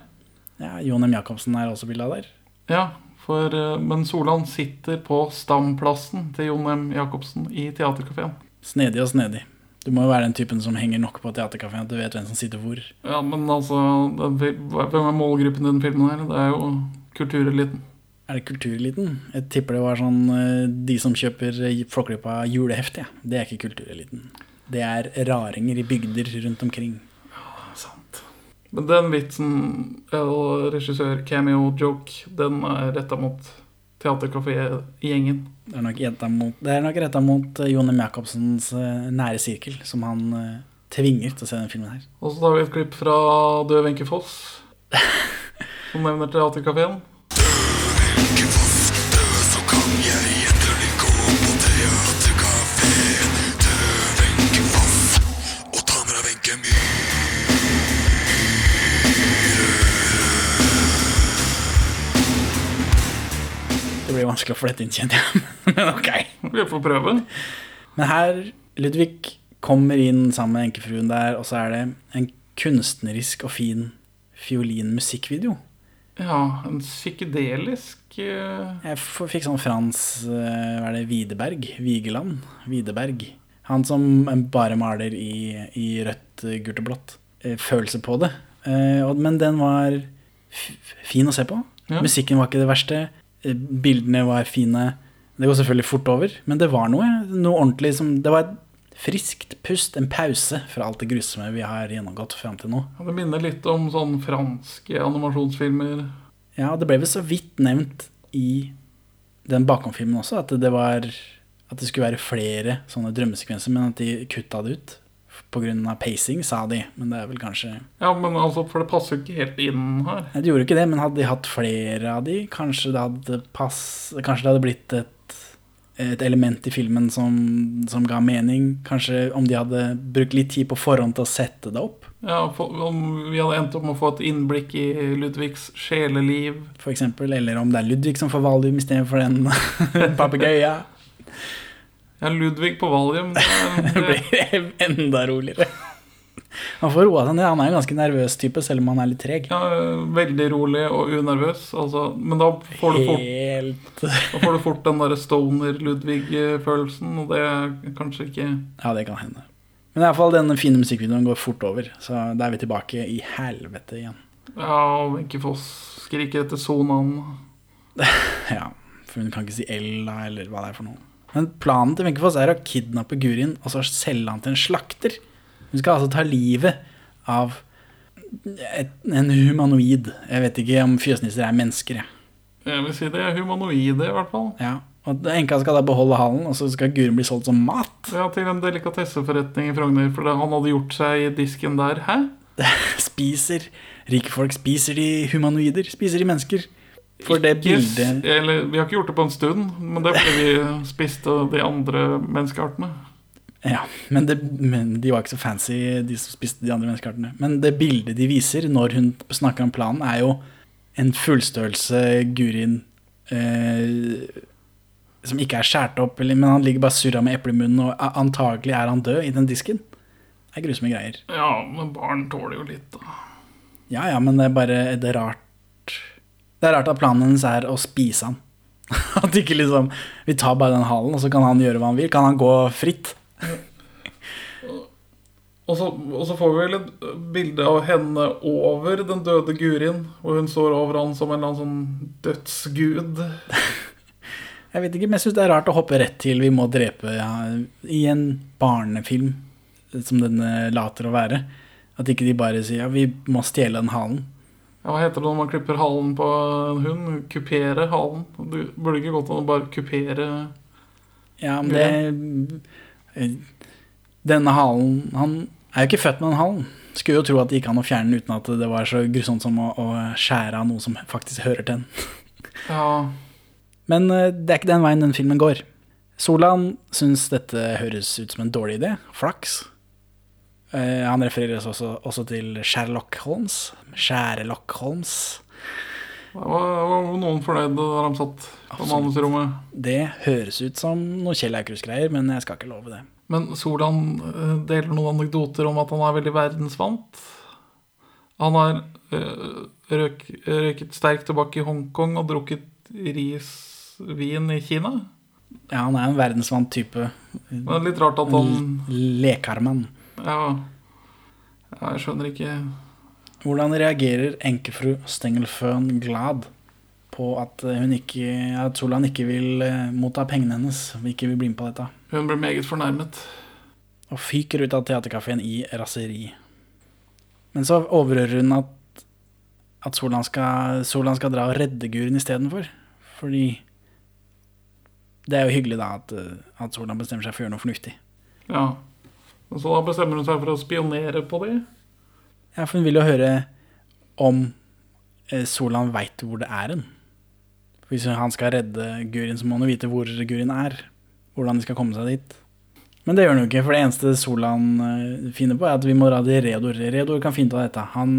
A: Ja, Jon M. Jacobsen er også bilde av der.
B: Ja, for, uh, men Solan sitter på stamplassen til Jon M. Jacobsen i teaterkafeen.
A: Snedig og snedig. Du må jo være den typen som henger nok på teaterkafeen at du vet hvem som sitter hvor.
B: Ja, men altså Hvem er målgruppen i den filmen her? Det er jo kultureliten.
A: Er det kultureliten? Jeg tipper det var sånn eh, de som kjøper eh, Flåklypa julehefte. Ja. Det er ikke kultureliten. Det er raringer i bygder rundt omkring.
B: Ja, Sant. Men den vitsen, eller regissør-cameo-joke, den er retta mot teaterkafé-gjengen.
A: Det er nok mot, det er nok rettet mot eh, Jon Jacobsens nære sirkel, som han tvinger til å se den filmen her.
B: Og så tar vi et klipp fra Død Wenche Foss, [LAUGHS] som nevner teaterkafeen.
A: Det blir vanskelig å flette inn, kjenner jeg. [LAUGHS] Men ok.
B: Vi får prøve.
A: Men her, Ludvig kommer inn sammen med enkefruen der, og så er det en kunstnerisk og fin fiolinmusikkvideo.
B: Ja, en psykedelisk uh...
A: Jeg fikk sånn Frans eh, Hva er det? Widerberg? Vigeland? Widerberg. Han som bare maler i, i rødt, eh, gult og blått. Eh, Følelse på det. Eh, Men den var fin å se på.
B: Ja.
A: Musikken var ikke det verste. Eh, Bildene var fine. Det går selvfølgelig fort over, men det var noe. Noe ordentlig som Det var et friskt pust, en pause fra alt det grusomme vi har gjennomgått fram til nå.
B: ja, Det minner litt om sånn franske animasjonsfilmer.
A: Ja, det ble vel så vidt nevnt i den bakomfilmen også, at det var At det skulle være flere sånne drømmesekvenser, men at de kutta det ut. Av pacing, sa de. Men det er vel kanskje
B: Ja, men altså, for det passer jo ikke helt inn her.
A: Nei, de gjorde ikke det, men hadde de hatt flere av de, kanskje det hadde pass Kanskje det hadde blitt et, et element i filmen som, som ga mening. Kanskje om de hadde brukt litt tid på forhånd til å sette det opp,
B: Ja, Om vi hadde endt opp med å få et innblikk i Ludvigs sjeleliv.
A: for eksempel. Eller om det er Ludvig som får valium istedenfor den [LAUGHS] papegøyen.
B: Ja, Ludvig på Valium. [LAUGHS] Det,
A: Det blir enda roligere. Han får roa seg ned. Han er en ganske nervøs type, selv om han er litt treg.
B: ja, veldig rolig og unervøs. Altså, men da får du fort,
A: Helt
B: da får du fort den derre stoner-Ludvig-følelsen, og det er kanskje ikke
A: Ja, det kan hende. Men i hvert fall denne fine musikkvideoen går fort over, så da er vi tilbake i helvete igjen.
B: Ja, Wenche Foss skriker etter sonaen. [LAUGHS]
A: Ja, for hun kan ikke si L, eller hva det er for noe. Men planen til Wenche Foss er å kidnappe Gurin og så selge han til en slakter. Hun skal altså ta livet av et, en humanoid. Jeg vet ikke om fjøsnisser er mennesker, jeg.
B: Jeg vil si det er humanoide, i hvert fall.
A: Ja. Og enka skal da beholde hallen, og så skal Guren bli solgt som mat.
B: Ja, til en delikatesseforretning i Frogner, for han hadde gjort seg i disken der. Hæ? [LAUGHS]
A: Spiser Rike folk spiser de humanoider? Spiser de mennesker? For det bildet
B: Eller, vi har ikke gjort det på en stund, men det er fordi vi spiste de andre menneskeartene.
A: Ja, men, det, men de var ikke så fancy, de som spiste de andre menneskeartene. Men det bildet de viser når hun snakker om planen, er jo en fullstørrelse Gurin eh, som ikke er skåret opp, men han ligger bare surra med eple i munnen, og antagelig er han død i den disken. Det er grusomme greier.
B: Ja, men barn tåler jo litt, da.
A: Ja ja, men det er bare det er rart Det er rart at planen hennes er å spise han. [LAUGHS] At ikke liksom Vi tar bare den halen, og så kan han gjøre hva han vil. Kan han gå fritt?
B: Og så, og så får vi vel et bilde av henne over den døde Gurin, Og hun står over han som en eller annen sånn dødsgud. [LAUGHS]
A: Jeg vet ikke, men jeg syns det er rart å hoppe rett til vi må drepe ja, i en barnefilm som denne later å være. At ikke de bare sier ja, vi må stjele den halen.
B: Ja, hva heter det når man klipper halen på en hund? Kupere halen. Du burde ikke gått an å bare kupere
A: Ja, men det Denne halen Han er jo ikke født med den halen. Skulle jo tro at det gikk an å fjerne den uten at det var så grusomt som å, å skjære av noe som faktisk hører til den. [LAUGHS]
B: Ja,
A: Men eh, det er ikke den veien den filmen går. Solan syns dette høres ut som en dårlig idé. Flaks. Eh, han refereres også, også til Sherlock Holmes. Sherlock Holmes.
B: det var, var noen fornøyde da de satt på manusrommet.
A: Det høres ut som noe Kjell Aukrust-greier, men jeg skal ikke love det.
B: Men Solan eh, deler noen anekdoter om at han er veldig verdensvant. Han har eh, røk, røyket sterk tobakk i Hongkong og drukket risvin i Kina.
A: Ja, han er en verdensvant type.
B: Men det er litt rart at han
A: Lekarmann.
B: Ja, ja jeg skjønner ikke
A: Hvordan reagerer enkefru Stengelføen Glad på at hun ikke, at Solan ikke vil eh, motta pengene hennes, ikke vil bli med på dette?
B: Hun ble meget fornærmet.
A: og fyker ut av teaterkafeen i raseri. Men så overhører hun at, at Solan, skal, Solan skal dra og redde Guren istedenfor. Fordi det er jo hyggelig da at, eh, at Solan bestemmer seg for å gjøre noe fornuftig.
B: Ja. Og så da bestemmer hun seg for å spionere på dem?
A: Ja, for hun vil jo høre om eh, Solan veit hvor det er hen. Hvis han skal redde Gurin, så må han jo vite hvor Gurin er. Hvordan de skal komme seg dit. Men det gjør han jo ikke, for det eneste Solan eh, finner på, er at vi må dra til Redor. Redor kan finne ut av dette. Han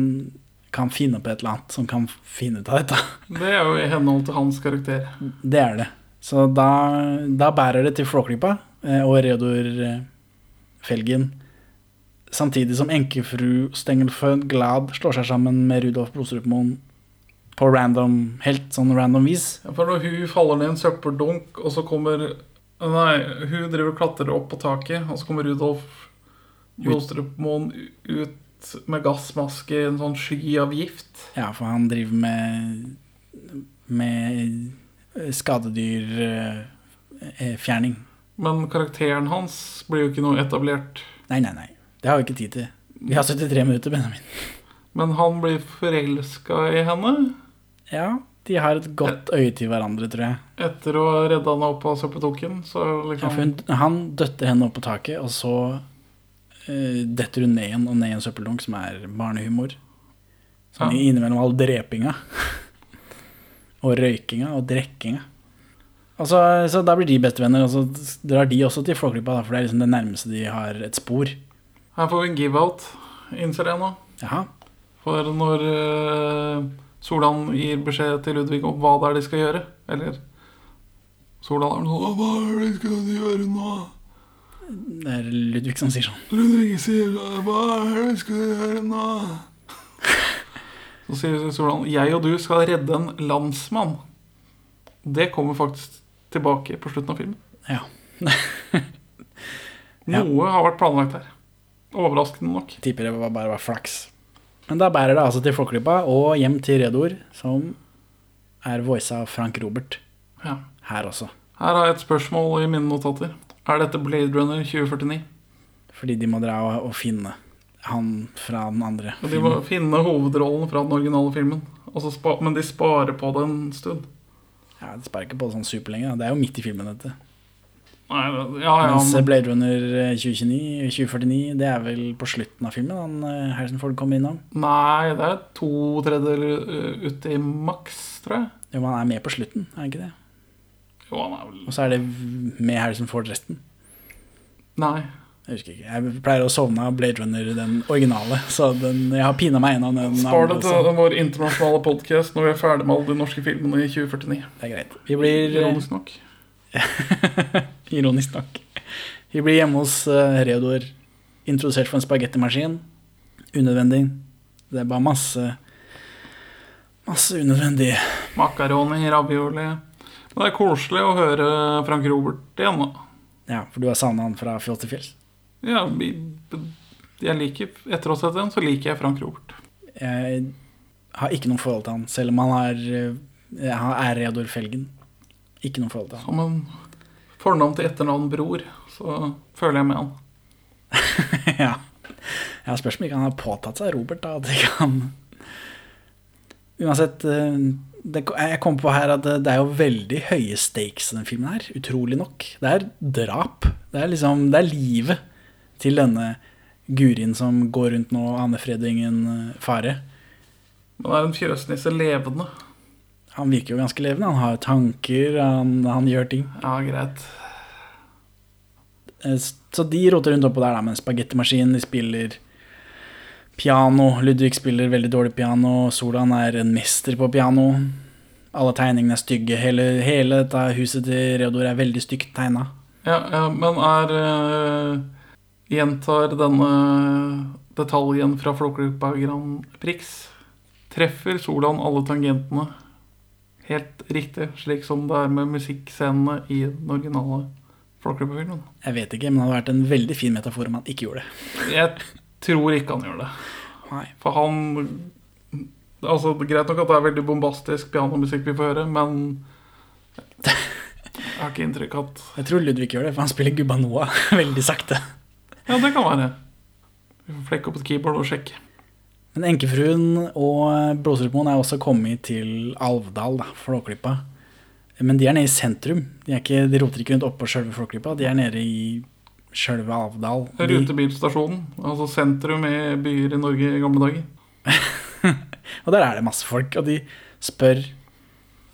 A: kan finne på et eller annet som kan finne ut av dette. [LAUGHS]
B: Det er jo i henhold til hans karakter.
A: Det er det. Så da, da bærer det til Flåklypa eh, og Reodor eh, Felgen. Samtidig som enkefru Stengelfød Glad slår seg sammen med Rudolf Blodstrupmoen på random, helt sånn random vis.
B: Ja, For når hun faller ned en søppeldunk, og så kommer Nei, hun driver og klatrer opp på taket, og så kommer Rudolf Blodstrupmoen ut med gassmaske i en sånn sky av gift.
A: Ja, for han driver med, med skadedyrfjerning.
B: Men karakteren hans blir jo ikke noe etablert.
A: Nei, nei, nei. Det har vi ikke tid til. Vi har 73 minutter, Benjamin.
B: Men han blir forelska i henne
A: Ja, de har et godt øye til hverandre, tror jeg.
B: etter å ha redda henne opp av søppeltunken. Så
A: Ja,
B: liksom
A: hun, han døtter henne opp på taket, og så uh, detter hun ned igjen og ned i en søppeldunk, som er barnehumor. Sånn
B: Ja.
A: innimellom all drepinga. [LAUGHS] og røykinga og drikkinga. Og så, så da blir de bestevenner, og så drar de også til Flåklypa, for det er liksom det nærmeste de har et spor.
B: Her får vi en give-out, innser jeg nå.
A: Jaha.
B: For når uh, Solan gir beskjed til Ludvig om hva det er de skal gjøre, eller Solan er sånn Hva er det de skal gjøre nå?
A: Det er Ludvig som sier sånn.
B: Ludvig sier Hva er det de skal gjøre nå? Så sier Solan Jeg og du skal redde en landsmann. Det kommer faktisk tilbake på slutten av filmen.
A: Ja. [LAUGHS] Ja.
B: Noe har vært planlagt her. Overraskende nok.
A: Tipper det bare var flaks. Men da bærer det altså til Flåklypa og hjem til Redor, som er voisa av Frank Robert
B: Ja.
A: her også.
B: Her har jeg et spørsmål i mine notater. Er dette Blade Runner 2049?
A: Fordi de må dra og, og finne han fra den andre
B: Og de må
A: filmen.
B: finne hovedrollen fra den originale filmen. Spa men de sparer på det en stund.
A: Ja, De sparer ikke på det sånn superlenge. Det er jo midt i filmen, dette.
B: Nei, ja, ja,
A: Mens
B: men,
A: Blade Runner 2029, 2049, det er vel på slutten av filmen han eh, Harrison Ford kommer innom.
B: nei, det er to tredjedeler uh, ute i maks, tror jeg.
A: Jo, men han er med på slutten, er han ikke det?
B: Jo, han er vel
A: Og så er det med Harrison Ford resten.
B: Nei.
A: Jeg husker ikke. Jeg pleier å sovne av Blade Runner, den originale. Så den, jeg har pina meg gjennom den.
B: Spar det til vår internasjonale podkast når vi er ferdig med alle de norske filmene i 2049.
A: Det er greit. Vi blir
B: Ironisk nok. [LAUGHS]
A: Ironisk nok. Vi blir hjemme hos uh, Reodor, introdusert for en spagettimaskin. Unødvendig. Det er bare masse Masse unødvendig.
B: Makaroni, ravioli. Men det er koselig å høre Frank Robert igjen, da.
A: Ja, for du har savna han fra Fjell til fjells.
B: Ja, jeg liker, Etter å ha sett den, så liker jeg Frank Robert.
A: Jeg har ikke noe forhold til han, selv om han har, eh, han er Reodor Felgen. Ikke noe forhold til han.
B: Som en fornavn til etternavn bror, så føler jeg med han. [LAUGHS]
A: ja. Jeg spørs om ikke han har påtatt seg Robert, da. At ikke han Uansett, eh, det, jeg kom på her at det, er jo veldig høye stakes i den filmen her. Utrolig nok. Det er drap. Det er liksom Det er livet til denne Gurin som går rundt nå og aner fred og ingen eh, fare.
B: Men er en fjøsnisse levende?
A: Han virker jo ganske levende. Han har tanker, han, han gjør ting.
B: Ja, greit.
A: Eh, Så de roter rundt oppå der da, med en spagettimaskin. De spiller piano. Ludvig spiller veldig dårlig piano. Solan er en mester på piano. Alle tegningene er stygge. Hele, hele dette huset til Reodor er veldig stygt tegna.
B: Ja, ja, men er uh, Gjentar denne detaljen fra Flåklypa Grand Prix Treffer Solan alle tangentene helt riktig, slik som det er med musikkscenene i den originale Flåklypa-filmen?
A: Jeg vet ikke, men det hadde vært en veldig fin metafor om han ikke gjorde det.
B: Jeg tror ikke han gjør det.
A: Nei.
B: For han Altså, Greit nok at det er veldig bombastisk pianomusikk vi får høre, men jeg har ikke inntrykk av at
A: Jeg tror Ludvig gjør det, for han spiller Gubba Noah [LAUGHS] veldig sakte.
B: Ja, det kan være. Vi får flekke opp et keyboard og sjekke.
A: Men enkefruen og Blåstrupmoen er også kommet til Alvdal, da, Flåklypa. Men de er nede i sentrum. De, er ikke, de roter ikke rundt oppå sjølve Flåklypa. De er nede i sjølve Alvdal.
B: Rutebilstasjonen. Altså sentrum i byer i Norge i gamle dager. [LAUGHS]
A: og der er det masse folk, og de spør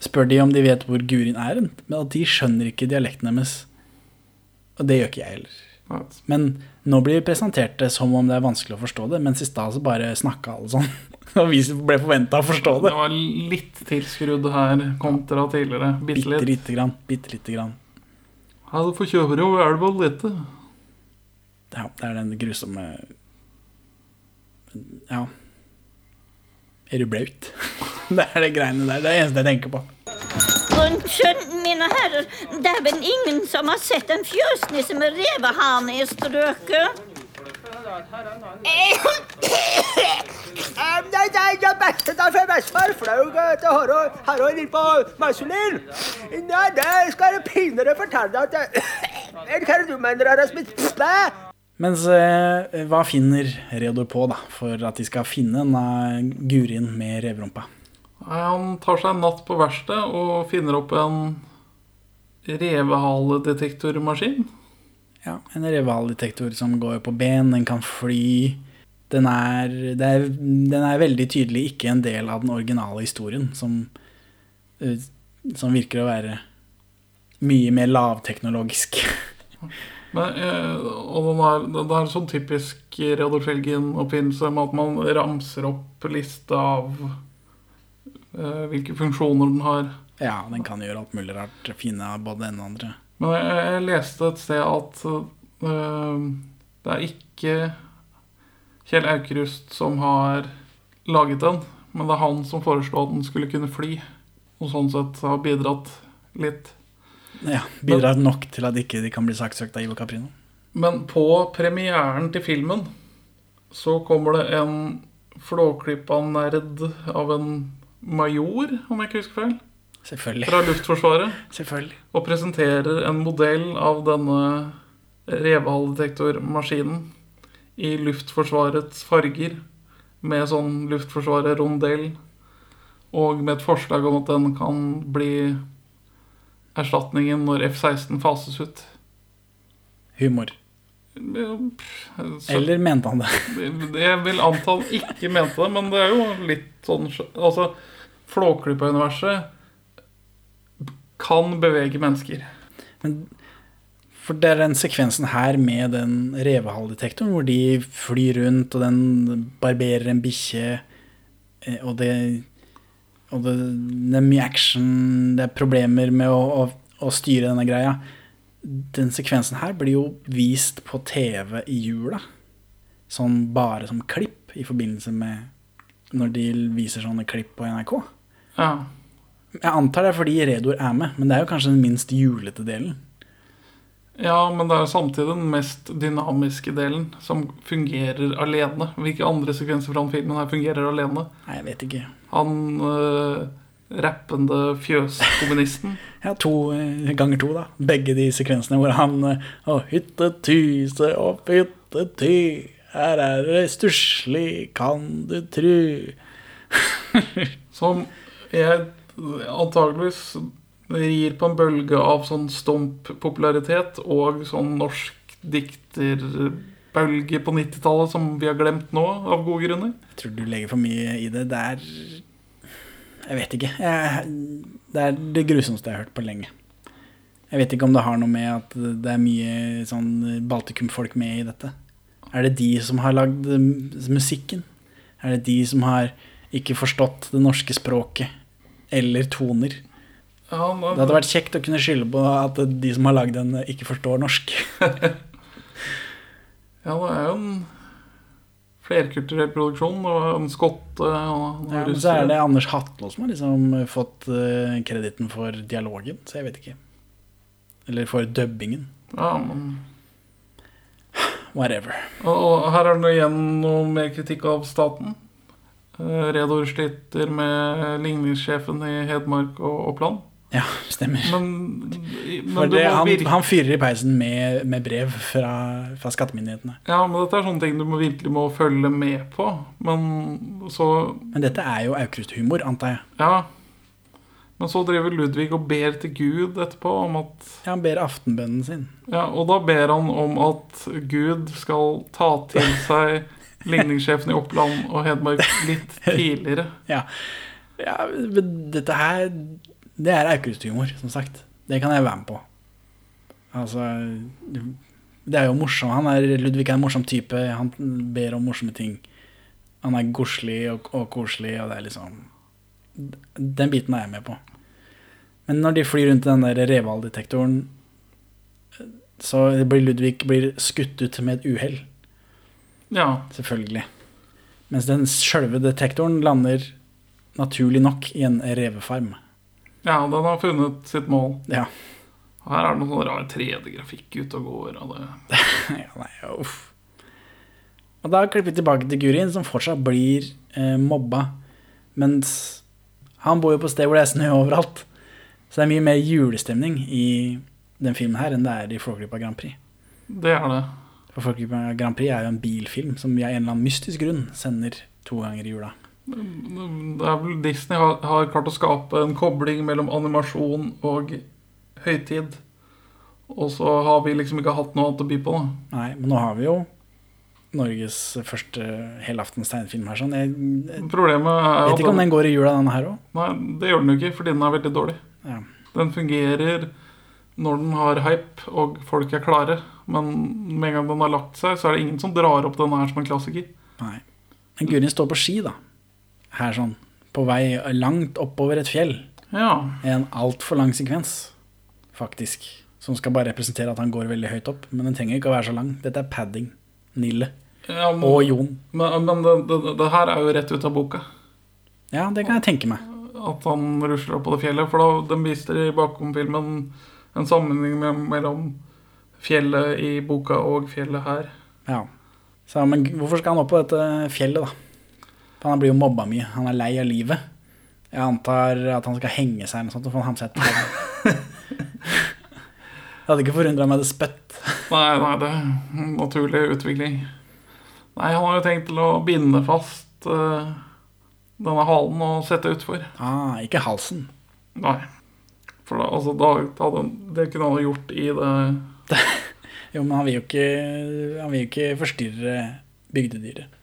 A: Spør de om de vet hvor Gurin er men at de skjønner ikke dialekten deres. Og det gjør ikke jeg heller. Men nå blir vi presentert det som om det er vanskelig å forstå det, mens i stad så bare snakka alle sånn. [LAUGHS] Og vi ble forventa å forstå det.
B: Det var litt tilskrudd her kontra tidligere. Bitte
A: Bitte
B: litt.
A: lite grann. Bitte lite grann.
B: Ja, du får kjøre over elva litt.
A: Ja, det er den grusomme Ja. Er du blaut? [LAUGHS] Det er det greiene der. Det er det eneste jeg tenker på.
G: Unnskyld, mine herrer, det er vel ingen som har sett en fjøsnisse med revehane i strøket?
H: Nei, nei, jeg bæsjet da for jeg var flau til Harald inn på Marsulin. Nei, det skal jeg pinere fortelle at jeg... Hva er det du mener er spist spæ?
A: Mens eh, hva finner Reodor på da, for at de skal finne en eh, Gurin med revrumpa?
B: Han tar seg en natt på verkstedet og finner opp en revehaledetektormaskin.
A: Ja, en revehaledetektor som går på ben, den kan fly. Den er, det er, den er veldig tydelig ikke en del av den originale historien, som, eh, som virker å være mye mer lavteknologisk. [LAUGHS]
B: Men, eh, og den er, det er sånn typisk Reodor Felgen-oppfinnelse med at man ramser opp lista av eh, hvilke funksjoner den har.
A: Ja, den kan gjøre alt mulig rart. Finne av både den og andre.
B: Men jeg, jeg leste et sted at eh, det er ikke Kjell Aukrust som har laget den, men det er han som foreslo at den skulle kunne fly. Og sånn sett har bidratt litt.
A: Ja, Bidrar nok til at ikke de kan bli saksøkt av Ivo Caprino.
B: Men på premieren til filmen så kommer det en flåklippa nerd av en major, om jeg ikke husker feil,
A: Selvfølgelig.
B: fra Luftforsvaret,
A: Selvfølgelig.
B: og presenterer en modell av denne revehaledetektormaskinen i Luftforsvarets farger, med sånn Luftforsvaret-rondell, og med et forslag om at den kan bli erstatningen når F-16 fases ut.
A: Humor.
B: Så-
A: Eller mente han det? [LAUGHS]
B: Jeg vil anta han ikke mente det, men det er jo litt sånn Altså, Flåklypa-universet kan bevege mennesker.
A: Men for det er den sekvensen her med den revehaldetektoren, hvor de flyr rundt, og den barberer en bikkje, eh, og det og det, det er mye action, det er problemer med å, å, å styre denne greia. Den sekvensen her blir jo vist på TV i jula. Sånn bare som klipp i forbindelse med når de viser sånne klipp på NRK.
B: Ja.
A: Jeg antar det er fordi Redor er med, men det er jo kanskje den minst julete delen.
B: ja, men det er jo samtidig den mest dynamiske delen, som fungerer alene. Hvilke andre sekvenser fra den filmen her fungerer alene?
A: Nei, jeg vet ikke.
B: Han uh, rappende fjøskommunisten. [LAUGHS]
A: Ja, to uh, ganger to, da. Begge de sekvensene hvor han uh, Å, hyttetty, og opp hyttetty, her er det stusslig, kan du tru. [LAUGHS]
B: Som jeg antageligvis rir på en bølge av sånn stomp-popularitet og sånn norsk dikterbølge på 90-tallet som vi har glemt nå, av gode grunner.
A: Jeg tror du legger for mye i det. Det er Jeg vet ikke. Jeg, det er det grusomste jeg har hørt på lenge. Jeg vet ikke om det har noe med at det er mye sånn Baltikum-folk med i dette. Er det de som har lagd musikken? Er det de som har ikke forstått det norske språket eller toner?
B: Ja,
A: Det hadde vært kjekt å kunne skylde på at de som har lagd den, ikke forstår norsk. [LAUGHS]
B: Ja, det er jo en flerkulturell produksjon, og en skotte og
A: Ja, men så er det Anders Hatlo som har liksom fått kreditten krediten for dialogen, så jeg vet ikke. Eller for dubbingen.
B: Ja, men
A: Whatever.
B: Og, og her er det igjen noe mer kritikk av staten. Eh, Redor sliter med ligningssjefen i Hedmark og Oppland.
A: Ja, stemmer.
B: Men, men
A: For det, han,
B: virke
A: han fyrer i peisen med, med brev fra, fra skattemyndighetene.
B: Ja, men dette er sånne ting du må virkelig må følge med på. Men så
A: Men dette er jo Aukrust-humor, antar jeg.
B: Ja. Men så driver Ludvig og ber til Gud etterpå om at
A: Ja, han ber aftenbønnen sin.
B: Ja, og da ber han om at Gud skal ta til seg ligningssjefen i Oppland og Hedmark litt [LAUGHS] tidligere.
A: Ja, ja dette her Det er Aukrust-humor, som sagt. Det kan jeg være med på. Altså Det er jo morsom. Han er, Ludvig er en morsom type. Han ber om morsomme ting. Han er godslig og, og koselig, og det er liksom Den biten er jeg med på. Men når de flyr rundt i den der Reval-detektoren, så blir Ludvig blir skutt ut med et uhell.
B: Ja.
A: Selvfølgelig. Mens den sjølve detektoren lander naturlig nok i en revefarm.
B: ja, den har funnet sitt mål.
A: Ja.
B: Og Her er det noe sånn rar 3D-grafikk ute og går. Og det. [LAUGHS]
A: ja nei, uff. Og da klipper vi tilbake til Gurin, som fortsatt blir eh, mobba. Mens han bor jo på sted hvor det er snø overalt. Så det er mye mer julestemning i den filmen her enn det er i Flåklypa Grand Prix.
B: det er det.
A: For Flåklypa Grand Prix er jo en bilfilm som vi av en eller annen mystisk grunn sender to ganger i jula.
B: det er vel Disney har, har klart å skape en kobling mellom animasjon og høytid. Og så har vi liksom ikke hatt noe annet å by på. da
A: Nei, men nå har vi jo Norges første helaftens tegnefilm her. Sånn. Jeg, jeg
B: Problemet
A: vet ikke om den går i jula, denne her òg.
B: Nei, det gjør den jo ikke, fordi den er veldig dårlig.
A: Ja.
B: Den fungerer når den har hype og folk er klare. Men med en gang den har lagt seg, så er det ingen som drar opp den her som en klassiker.
A: Nei. Men Gurin står på ski, da. Her sånn. På vei langt oppover et fjell.
B: Ja.
A: En altfor lang sekvens, faktisk. Som skal bare representere at han går veldig høyt opp. Men den trenger ikke å være så lang. Dette er padding. Nille.
B: ja men,
A: Og Jon.
B: Men, men det, det, det her er jo rett ut av boka.
A: Ja, det kan jeg tenke meg.
B: At han rusler opp på det fjellet. For da den viser i bakom-filmen en sammenheng mellom fjellet i boka og fjellet her.
A: Ja. Så, men hvorfor skal han opp på dette fjellet, da? For han blir jo mobba mye. Han er lei av livet. Jeg antar at han skal henge seg eller noe sånt. Og få han sett på det. [LAUGHS] Jeg hadde ikke forundra meg det spøtt.
B: Nei, nei, det er naturlig utvikling. Nei, han har jo tenkt til å binde fast uh, denne halen og sette utfor.
A: Ah, ikke halsen.
B: Nei. For da, altså, da, da hadde, det kunne han ha gjort i det [LAUGHS]
A: Jo, men han vil jo ikke, han vil jo ikke forstyrre bygdedyret.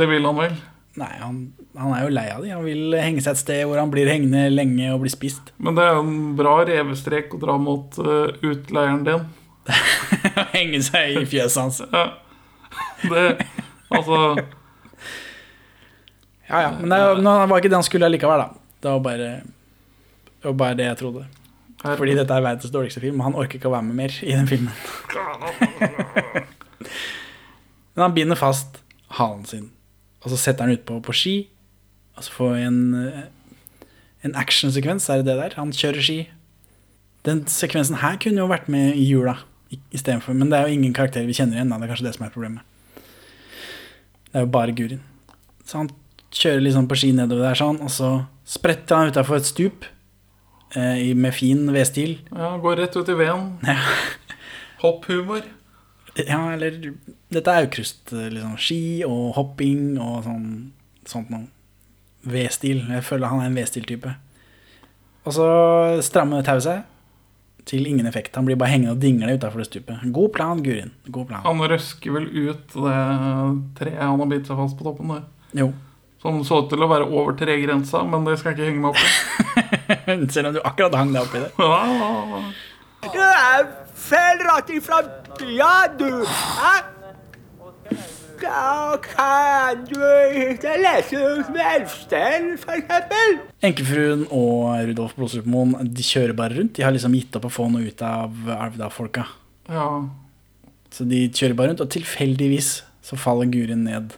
B: Det vil han vel.
A: Nei, han, han er jo lei av de. Han vil henge seg et sted hvor han blir hengende lenge og blir spist.
B: Men det er jo en bra revestrek å dra mot uh, utleieren din. [LAUGHS]
A: henge seg i fjøset hans.
B: Ja. Det Altså
A: Ja, ja. Men det var ikke det han skulle allikevel, da. Det var bare, det var bare det jeg trodde. Fordi dette er verdens dårligste film, og han orker ikke å være med mer i den filmen. [LAUGHS] Men han binder fast halen sin, og så setter han utpå på ski. Og så får vi en, eh, en actionsekvens, er det det der? Han kjører ski. Den sekvensen her kunne jo vært med i jula i- istedenfor, men det er jo ingen karakterer vi kjenner igjen. Da. Det er kanskje det som er problemet. Det er jo bare Gurin. Så han kjører liksom på ski nedover der sånn, og så spretter han utafor et stup med fin vedstil.
B: Ja, går rett ut i veden.
A: Ja.
B: Hopphumor.
A: Ja, eller Dette er Aukrust. eh, Liksom, ski og hopping og sånn, sånt noe. V-stil. Jeg føler han er en V-stil-type. Og så strammer tauet seg til ingen effekt. Han blir bare hengende og dingle utafor det stupet. God plan, Gurin. God plan.
B: Han røsker vel ut det treet han har bitt seg fast på toppen der.
A: Jo.
B: Som så ut til å være over tregrensa, men det skal jeg ikke henge meg opp i. [LAUGHS] [LAUGHS]
A: Selv om du akkurat hang deg oppi det. [LAUGHS]
H: Du er feil rett ifra Ja, du. Da kan du ikke lese med for eksempel.
A: Enkefruen og Rudolf Blodsupermoen de kjører bare rundt. De har liksom gitt opp å få noe ut av Alvdal-folka.
B: ja.
A: Så de kjører bare rundt, og tilfeldigvis så faller Gurin ned.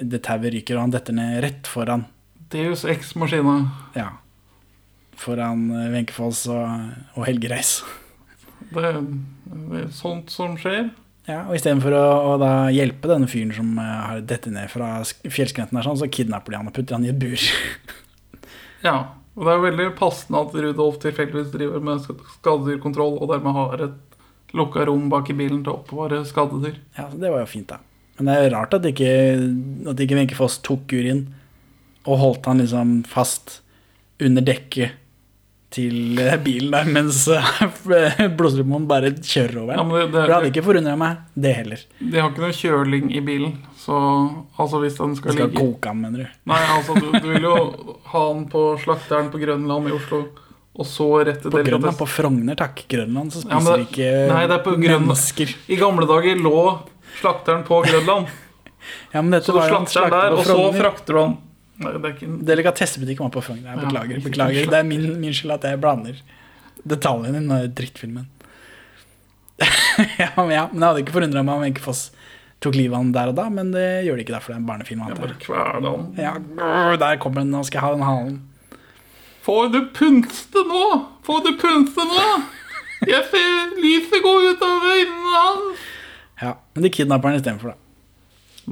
A: Det tauet ryker, og han detter ned rett foran.
B: Deus Ex-maskina.
A: Ja. Foran Wenchefoss og, og Helge Reis.
B: Det, er sånt som skjer.
A: Ja, og istedenfor å, å da hjelpe denne fyren som eh, har dette ned fra fjellskrenten, her, sånn, så kidnapper de han og putter han i et bur.
B: Ja. Og det er jo veldig passende at Rudolf tilfeldigvis driver med skadedyrkontroll og dermed har et lukka rom bak i bilen til å oppbevare skadedyr.
A: Ja, Det var jo fint, da. Men det er jo rart at ikke, at ikke Wenche Foss tok Gurin og holdt han liksom fast under dekket til eh, bilen der, mens eh, [LAUGHS] bare kjører over
B: Ja,
A: den.
B: men det,
A: det hadde ikke forundra meg, det heller.
B: de har ikke noe kjøling i bilen. Så altså hvis den skal,
A: skal
B: ligge
A: koke den, mener du.
B: Nei, altså du, du vil jo ha den på slakteren på Grønland i Oslo, og så rett til
A: På Grønland, på Frogner, takk. Grønland så spiser
B: ja, det-
A: ikke
B: Nei, det er på Grønland.
A: mennesker.
B: I gamle dager lå slakteren på Grønland.
A: Ja,
B: Så du slakter den der, og så frakter du den ikke en
A: Delikatessebutikken var på Frogner. Jeg
B: Ja,
A: beklager. beklager. Det er min, min skyld at jeg blander detaljene i drittfilmen. [LAUGHS] ja, men ja, men det hadde ikke forundra meg om Wenche Foss tok livet av han der og da, men det gjør det ikke, derfor det er en barnefilm.
B: Jeg bare
A: jeg.
B: kveler den.
A: Ja, der kommer den, nå skal jeg ha den halen.
B: Får du punste nå? Får du punste nå? Jeg ser lyset gå ut av øynene hans.
A: Ja, Men de kidnapper han istedenfor, da.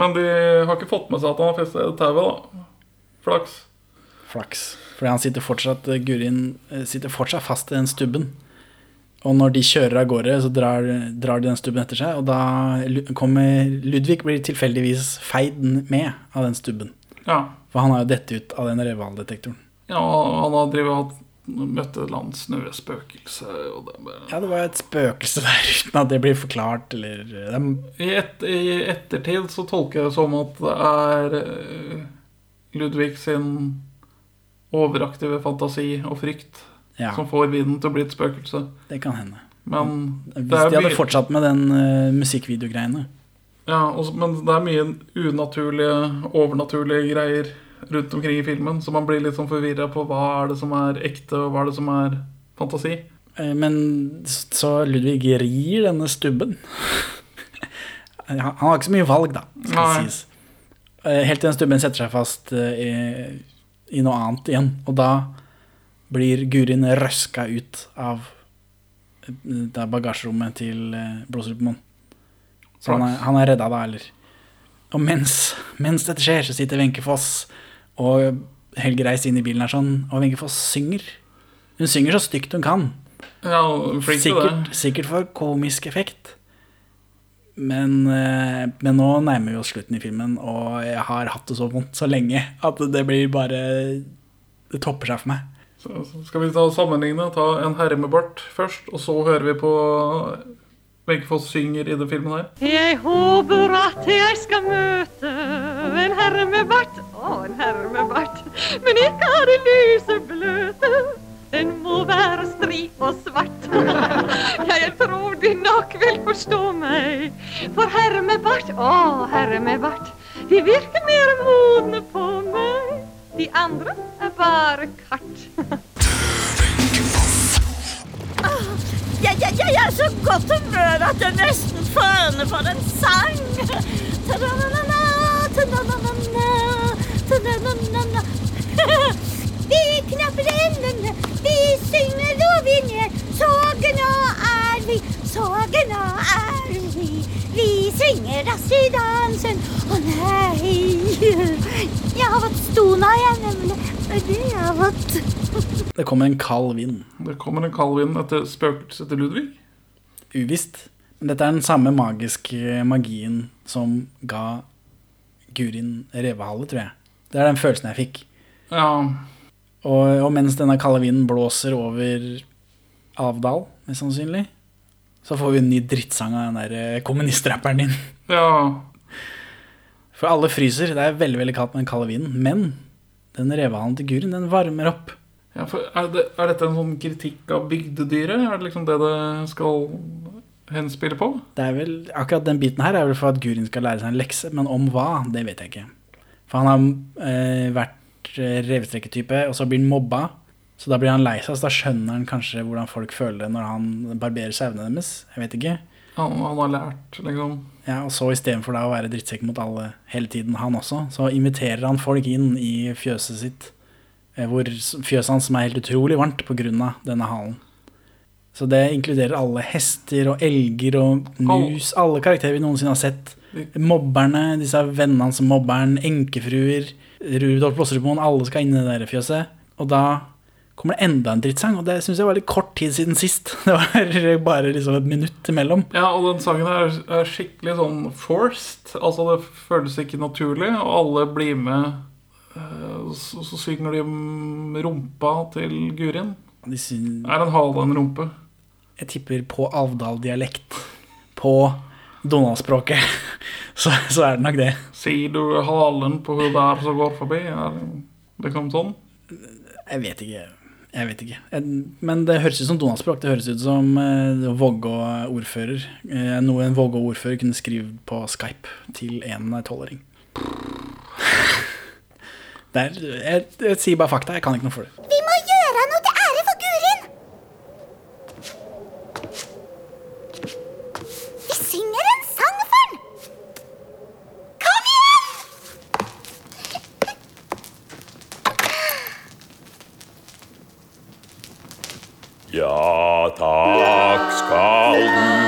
B: Men de har ikke fått med seg at han har festet tauet, da. Flaks.
A: Flaks. Fordi han sitter fortsatt Gurin eh, sitter fortsatt fast i den stubben. Og når de kjører av gårde, så drar, drar de den stubben etter seg. Og da kommer Ludvig blir tilfeldigvis feid med av den stubben.
B: Ja.
A: For han har jo dette ut av den revaldetektoren.
B: ja han har drevet møtt et eller annet snøspøkelse, det bare
A: Ja, det var et spøkelse der uten at det blir forklart, eller det er,
B: I, et, I ettertid så tolker jeg det som at det er eh, Ludvig sin overaktive fantasi og frykt
A: Ja,
B: som får vinden til å bli et spøkelse.
A: det kan hende.
B: Men det
A: Hvis de hadde fortsatt med den uh, musikkvideogreiene.
B: ja, også, men det er mye unaturlige, overnaturlige greier rundt omkring i filmen, så man blir litt sånn forvirra på hva er det som er ekte, og hva er det som er fantasi.
A: Eh, Men så Ludvig rir denne stubben. [LAUGHS] Han har ikke så mye valg, da, skal
B: Nei.
A: sies. Eh, Helt til den stubben setter seg fast eh, i, i noe annet igjen. Og da blir Gurin røska ut av eh, det er bagasjerommet til eh, Så han er, han er redda da, eller? Og mens, mens dette skjer, så sitter Wenche Foss og Helge Reis inn i bilen her sånn, og Wenche Foss synger. Hun synger så stygt hun kan.
B: Ja.
A: Sikkert, sikkert for komisk effekt. Men, eh, men nå nærmer vi oss slutten i filmen, og jeg har hatt det så vondt så lenge at det blir bare Det topper seg for meg.
B: Så, så skal vi ta sammenligne, ta en herre med bart først, og så hører vi på Wenche synger i den filmen her.
I: Jeg håper at jeg skal møte en herre med bart. Å, en herre med bart. Men ikke av det lyse bløte. Den må være stri og svart. [LAUGHS] Jeg tror de nok vil forstå meg. For herre med bart, å, herre med bart. De virker mer modne på meg. De andre er bare kart.
G: Jeg, jeg, jeg er så godt humør at jeg nesten føler for en sang. Ta-da-na-na-na, ta-da-na-na-na, ta-da-na-na-na. [LAUGHS] Vi knapper endene, vi synger og vinner. Så glad er vi, så glad er vi. Vi synger dass i dansen. Å nei, jeg har fått stona igjen, nemlig. Det har det jeg har fått.
A: Det kommer en kald vind.
B: Det kommer en kald vind etter spøkelset til Ludvig.
A: Uvisst. Men dette er den samme magiske magien som ga Gurin revehale, tror jeg. Det er den følelsen jeg fikk.
B: Ja,
A: Og, og mens denne kalde vinden blåser over Avdal, mest sannsynlig, så får vi en ny drittsang av den der eh, kommunistrapperen din.
B: ja.
A: For alle fryser. Det er veldig veldig kaldt med den kalde vinden. Men den revehalen til Gurin, den varmer opp.
B: ja er, det, er dette en sånn kritikk av bygdedyret? Er det liksom det det skal henspille på?
A: Det er vel, akkurat den biten her er vel for at Gurin skal lære seg en lekse, men om hva, det vet jeg ikke. For han har eh, vært revestrekketype, og så blir han mobba. Så da blir han lei seg, så da skjønner han kanskje hvordan folk føler det når han barberer sauene deres. Jeg vet ikke.
B: Han, han har lært, liksom.
A: Ja, og så istedenfor å være drittsekk mot alle hele tiden, han også, så inviterer han folk inn i fjøset sitt. eh, Hvor fjøset hans som er helt utrolig varmt av denne halen. Så det inkluderer alle hester og elger og mus, alle karakterer vi noensinne har sett. Mobberne, disse vennene hans som mobberen, enkefruer, Rudolf Blåserudmoen, alle skal inn i det der fjøset. Og da kommer det enda en drittsang, og det syns jeg var litt kort tid siden sist. [LAUGHS] Det var bare liksom et minutt imellom.
B: Ja, og den sangen er, er skikkelig sånn forced. Altså, det føles ikke naturlig, og alle blir med. Og Så, så synger de om rumpa til Gurin.
A: De syn-
B: Er en hale en rumpe?
A: Jeg tipper på Alvdal-dialekt. På Donald-språket. [LAUGHS] Så, så er det nok det.
B: Sier du halen på hun der som går forbi? Er det kommet sånn?
A: Jeg vet ikke. Jeg vet ikke. Jeg, men det høres ut som Donald-språk. Det høres ut som eh, Vågå-ordfører. Eh, noe en Vågå-ordfører kunne skrive på Skype til en tolvåring. [LAUGHS] Det jeg, jeg sier bare fakta. Jeg kan ikke noe for det.
E: Vi må gjøre noe til ære for Gurin. Vi synger en sang for den. Kom igjen!
J: Ja, takk skal du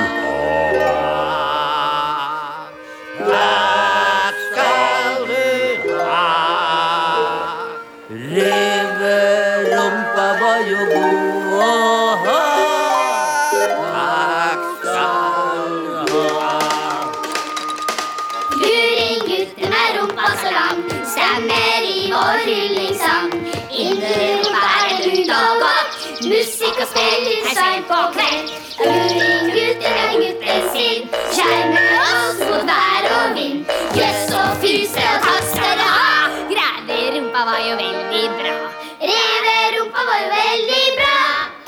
E: musikk og spill seint på kveld. Luring-gutten er gutten sin, skjermer oss mot vær og vind. Jøss og fyse og takk skal du ha, Greverumpa var jo veldig bra. Reverumpa var jo veldig bra.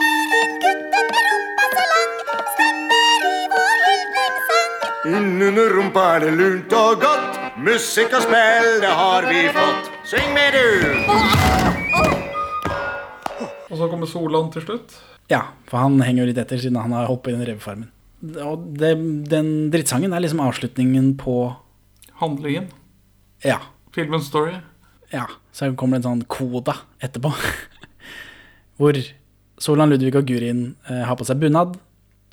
E: Luring-gutten med rumpa så lang stemmer i vår hyllingssang.
J: Innunder rumpa er det lunt og godt. Musikk og spill, det har vi fått. Syng med, du!
B: Og så kommer Solan til slutt.
A: Ja, for han henger jo litt etter siden han har holdt på i den revefarmen. Og det, den drittsangen er liksom avslutningen på
B: Handlingen.
A: Ja.
B: Filmens story.
A: Ja, så kommer det en sånn koda etterpå. [LAUGHS] Hvor Solan, Ludvig og Gurin eh, har på seg bunad,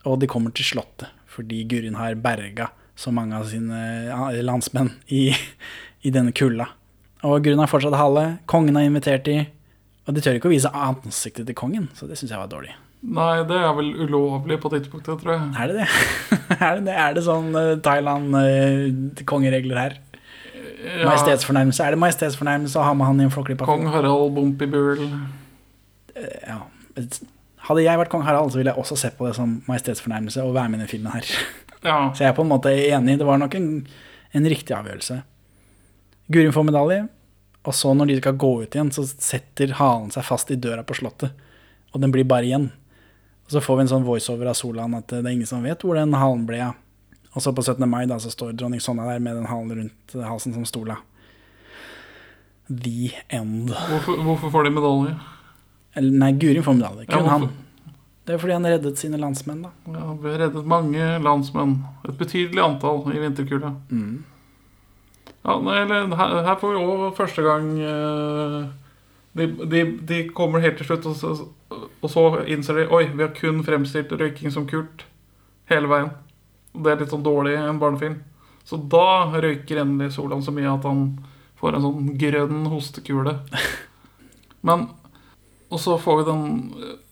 A: og de kommer til slottet fordi Gurin har berga så mange av sine landsmenn i, [LAUGHS] i denne kulda. Og Gurin har fortsatt hale, kongen har invitert de, og de tør ikke å vise ansiktet til kongen, så det syns jeg var dårlig.
B: Nei, det er vel ulovlig på tidspunktet, tror jeg.
A: Er det det? [LAUGHS] er, det det? er det sånn uh, Thailand-kongeregler her?
B: Ja.
A: Majestetsfornærmelse. Er det majestetsfornærmelse å ha med han i en flåklypa?
B: Kong Harald Bumpibul.
A: Ja. Hadde jeg vært kong Harald, så ville jeg også sett på det som majestetsfornærmelse å være med i denne filmen her.
B: Ja.
A: Så jeg er på en måte enig. Det var nok en, en riktig avgjørelse. Gurin får medalje, og så når de skal gå ut igjen, så setter halen seg fast i døra på slottet. Og den blir bare igjen. Og så får vi en sånn voiceover av Solan at det er ingen som vet hvor den halen ble av. Og så på 17. mai da, så står dronning Sonja der med den halen rundt halsen som stola. The end.
B: Hvorfor, hvorfor får de medalje?
A: Eller nei, Guri får medalje.
B: Ja,
A: Kun han. Det er fordi han reddet sine landsmenn, da.
B: Ja, vi har reddet mange landsmenn. Et betydelig antall i vinterkulda.
A: Mm.
B: Ja, nei, eller, her, her får vi òg første gang eh, de, de, de kommer helt til slutt, og så, og så innser de Oi, vi har kun fremstilt røyking som kult. Hele veien. Det er litt sånn dårlig en barnefilm. Så da røyker endelig Solan så mye at han får en sånn grønn hostekule. [LAUGHS] Men Og så får vi den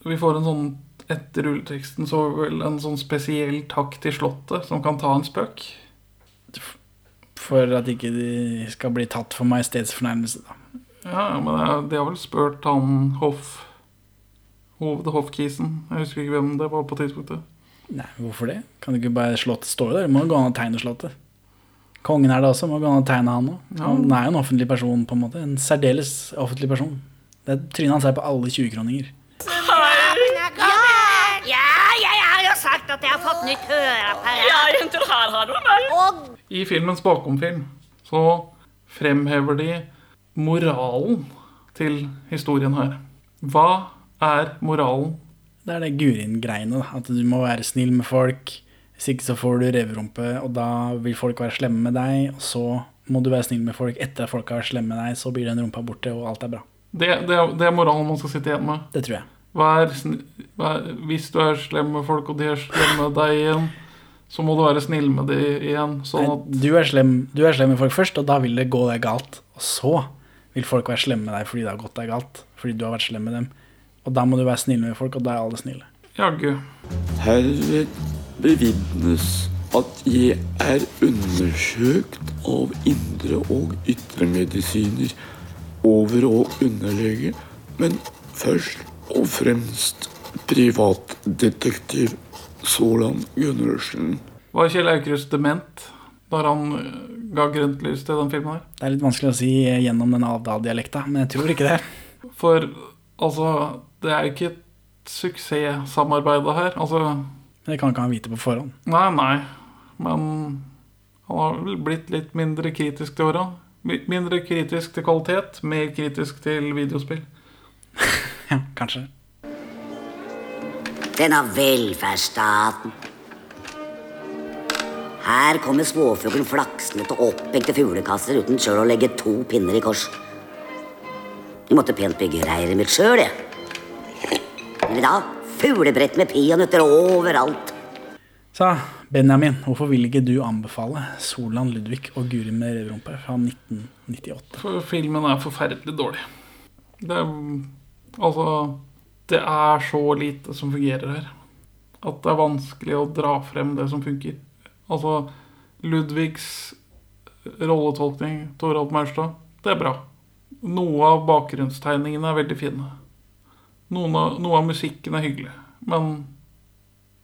B: Vi får en sånn Etter rulleteksten så vel en sånn spesiell takk til Slottet, som kan ta en spøk.
A: For at ikke de skal bli tatt for majestetsfornærmelse, da.
B: Ja, men de har vel spurt han Hoff Hoved-Hoffkisen. Jeg husker ikke hvem det var på tidspunktet.
A: Nei, hvorfor det? Kan du ikke bare Slottet stå der? Du må jo gå an og tegne Slottet. Kongen er det også, må gå an og tegne han òg.
B: Ja.
A: Han er jo en offentlig person, på en måte. En særdeles offentlig person. Det er Trynet hans er på alle 20-kroninger.
G: Ja, jeg har jo sagt at jeg har fått nytt høreapparat. Ja, jenter, her har du meg.
E: Og
B: I filmens bakomfilm så fremhever de moralen til historien her. Hva er moralen?
A: Det er det Gurin-greiene. At du må være snill med folk. Hvis ikke så får du reverumpe, og da vil folk være slemme med deg. Og så må du være snill med folk etter at folk har vært slemme med deg. Så blir den rumpa borte, og alt er bra.
B: Det, det, det er moralen man skal sitte igjen med.
A: Det tror jeg.
B: Vær vær, hvis du er slem med folk, og de er slemme med deg igjen, så må du være snill med dem igjen. Sånn
A: Nei, du, er slem, du er slem med folk først, og da vil det gå deg galt. Og så vil folk være slemme med deg fordi det har gått deg galt. Fordi du har vært slem med dem. Og da må du være snill med folk, og da er alle snille.
B: Jaggu.
K: Herved bevitnes at jeg er undersøkt av indre- og ytremedisiner over- og underlege, men først og fremst privatdetektiv Solan Gundersen.
B: Var Kjell Aukrust dement da han eh, ga grønt lys til den filmen her?
A: Det er litt vanskelig å si gjennom den Avdal-dialekta, men jeg tror ikke det.
B: For altså, det er jo ikke et suksesssamarbeid her. Altså,
A: Det kan ikke han vite på forhånd.
B: nei, nei. Men han har vel blitt litt mindre kritisk til åra. Mindre kritisk til kvalitet, mer kritisk til videospill. [LAUGHS]
A: Ja, kanskje.
C: Denne velferdsstaten. Her kommer småfuglen flaksende til oppekte fuglekasser uten sjøl å legge to pinner i kors. Jeg måtte pent bygge reiret mitt sjøl, jeg. Men i dag fuglebrett med peanøtter overalt.
A: Så Benjamin, hvorfor vil ikke du anbefale Solan Ludvig og Guri med revrumpe fra 1998?
B: For filmen er forferdelig dårlig. Det er Altså Det er så lite som fungerer her. At det er vanskelig å dra frem det som funker. Altså Ludvigs rolletolkning, Torald Maurstad, det er bra. Noe av bakgrunnstegningene er veldig fine. Av, noe av musikken er hyggelig. Men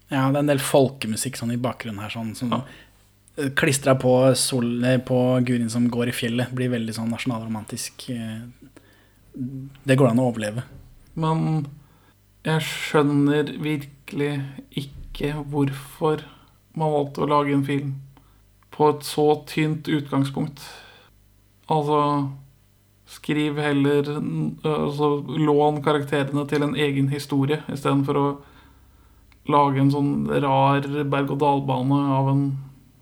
A: Ja, det er en del folkemusikk sånn i bakgrunnen her, sånn som klistra på, sol, eh, på Gurin som går i fjellet. Blir veldig sånn nasjonalromantisk. eh, Det går an å overleve.
B: Men jeg skjønner virkelig ikke hvorfor man valgte å lage en film på et så tynt utgangspunkt. Altså Skriv heller altså, Lån karakterene til en egen historie istedenfor å lage en sånn rar berg-og-dal-bane av en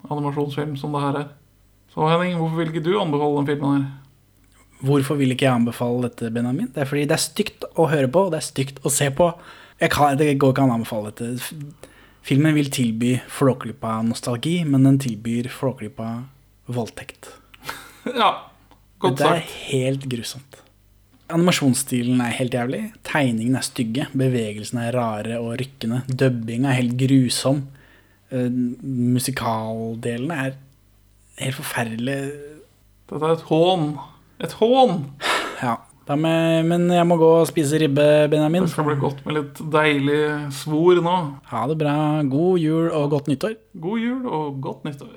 B: animasjonsfilm som det her er. Så Henning, hvorfor vil ikke du anbefale den filmen her?
A: Hvorfor vil ikke jeg anbefale dette, Benjamin? Det er fordi det er stygt å høre på, og det er stygt å se på. Jeg kan, det går ikke an å anbefale dette. Filmen vil tilby Flåklypa nostalgi, men den tilbyr Flåklypa voldtekt. [LAUGHS]
B: Ja, godt sagt.
A: Det er helt grusomt. Animasjonsstilen er helt jævlig. Tegningene er stygge. Bevegelsene er rare og rykkende. Dubbinga er helt grusom. Uh, musikaldelen er helt forferdelig.
B: Dette er et hån. Et hån!
A: Ja. Med, men jeg må gå og spise ribbe, Benjamin.
B: Det skal bli godt med litt deilig svor nå.
A: Ha det bra. God jul og godt nyttår.
B: God jul og godt nyttår.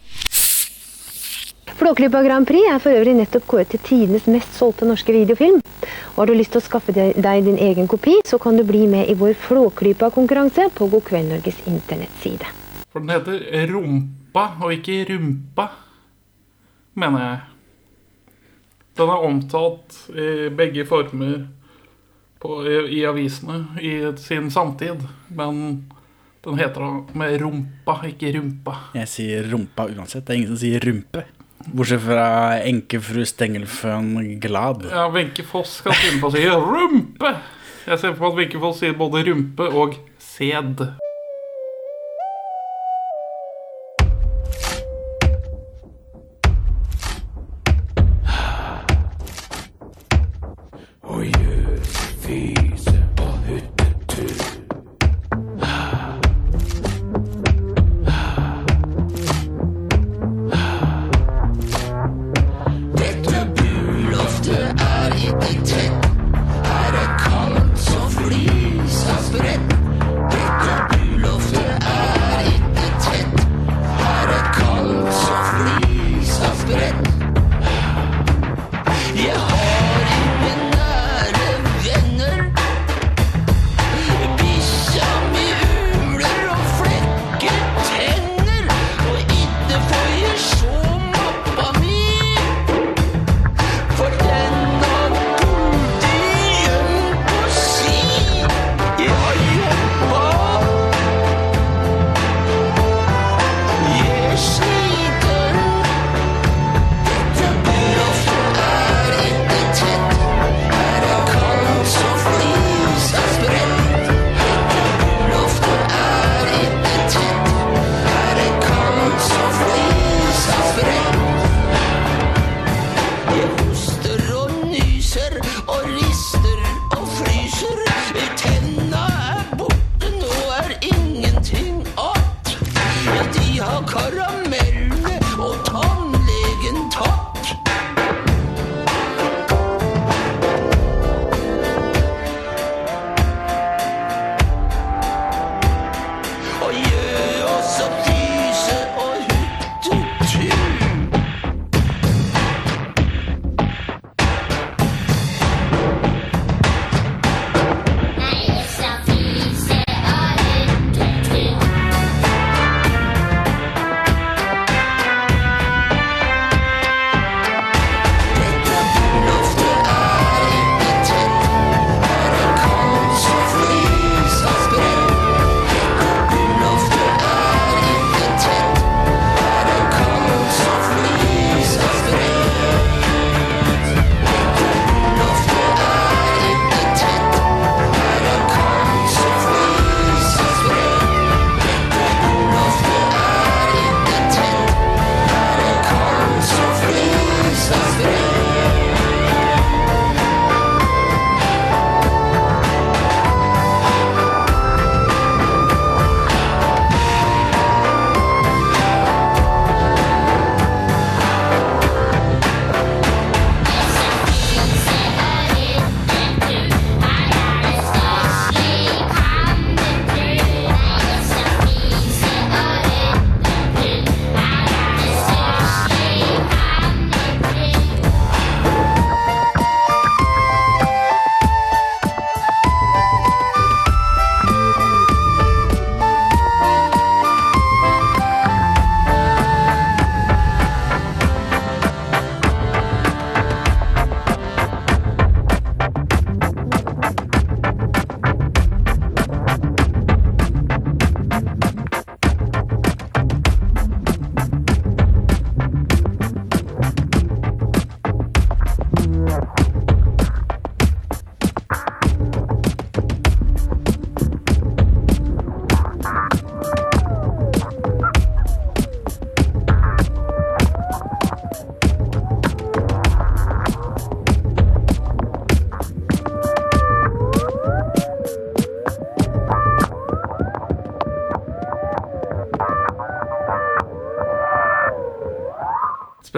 L: Flåklypa Grand Prix er for øvrig nettopp kåret til tidenes mest solgte norske videofilm. Og Har du lyst til å skaffe deg deg din egen kopi, så kan du bli med i vår Flåklypa-konkurranse på God kveld Norges internettside.
B: For den heter Rumpa og ikke Rumpa, mener jeg. Den er omtalt i begge former på, i, i avisene i sin samtid, men den heter da med rumpa, ikke rumpa.
A: Jeg sier rumpa uansett. Det er ingen som sier rumpe. Bortsett fra enkefru Stengelføn Glad.
B: Ja, Wenche Foss skal finne på å si rumpe. Jeg ser på at Wenche Foss sier både rumpe og sæd.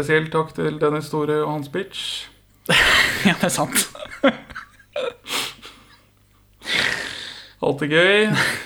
B: Spesielt takk til Dennis Store og hans bitch. [LAUGHS]
A: Ja, det er sant.
B: Alltid gøy. [LAUGHS]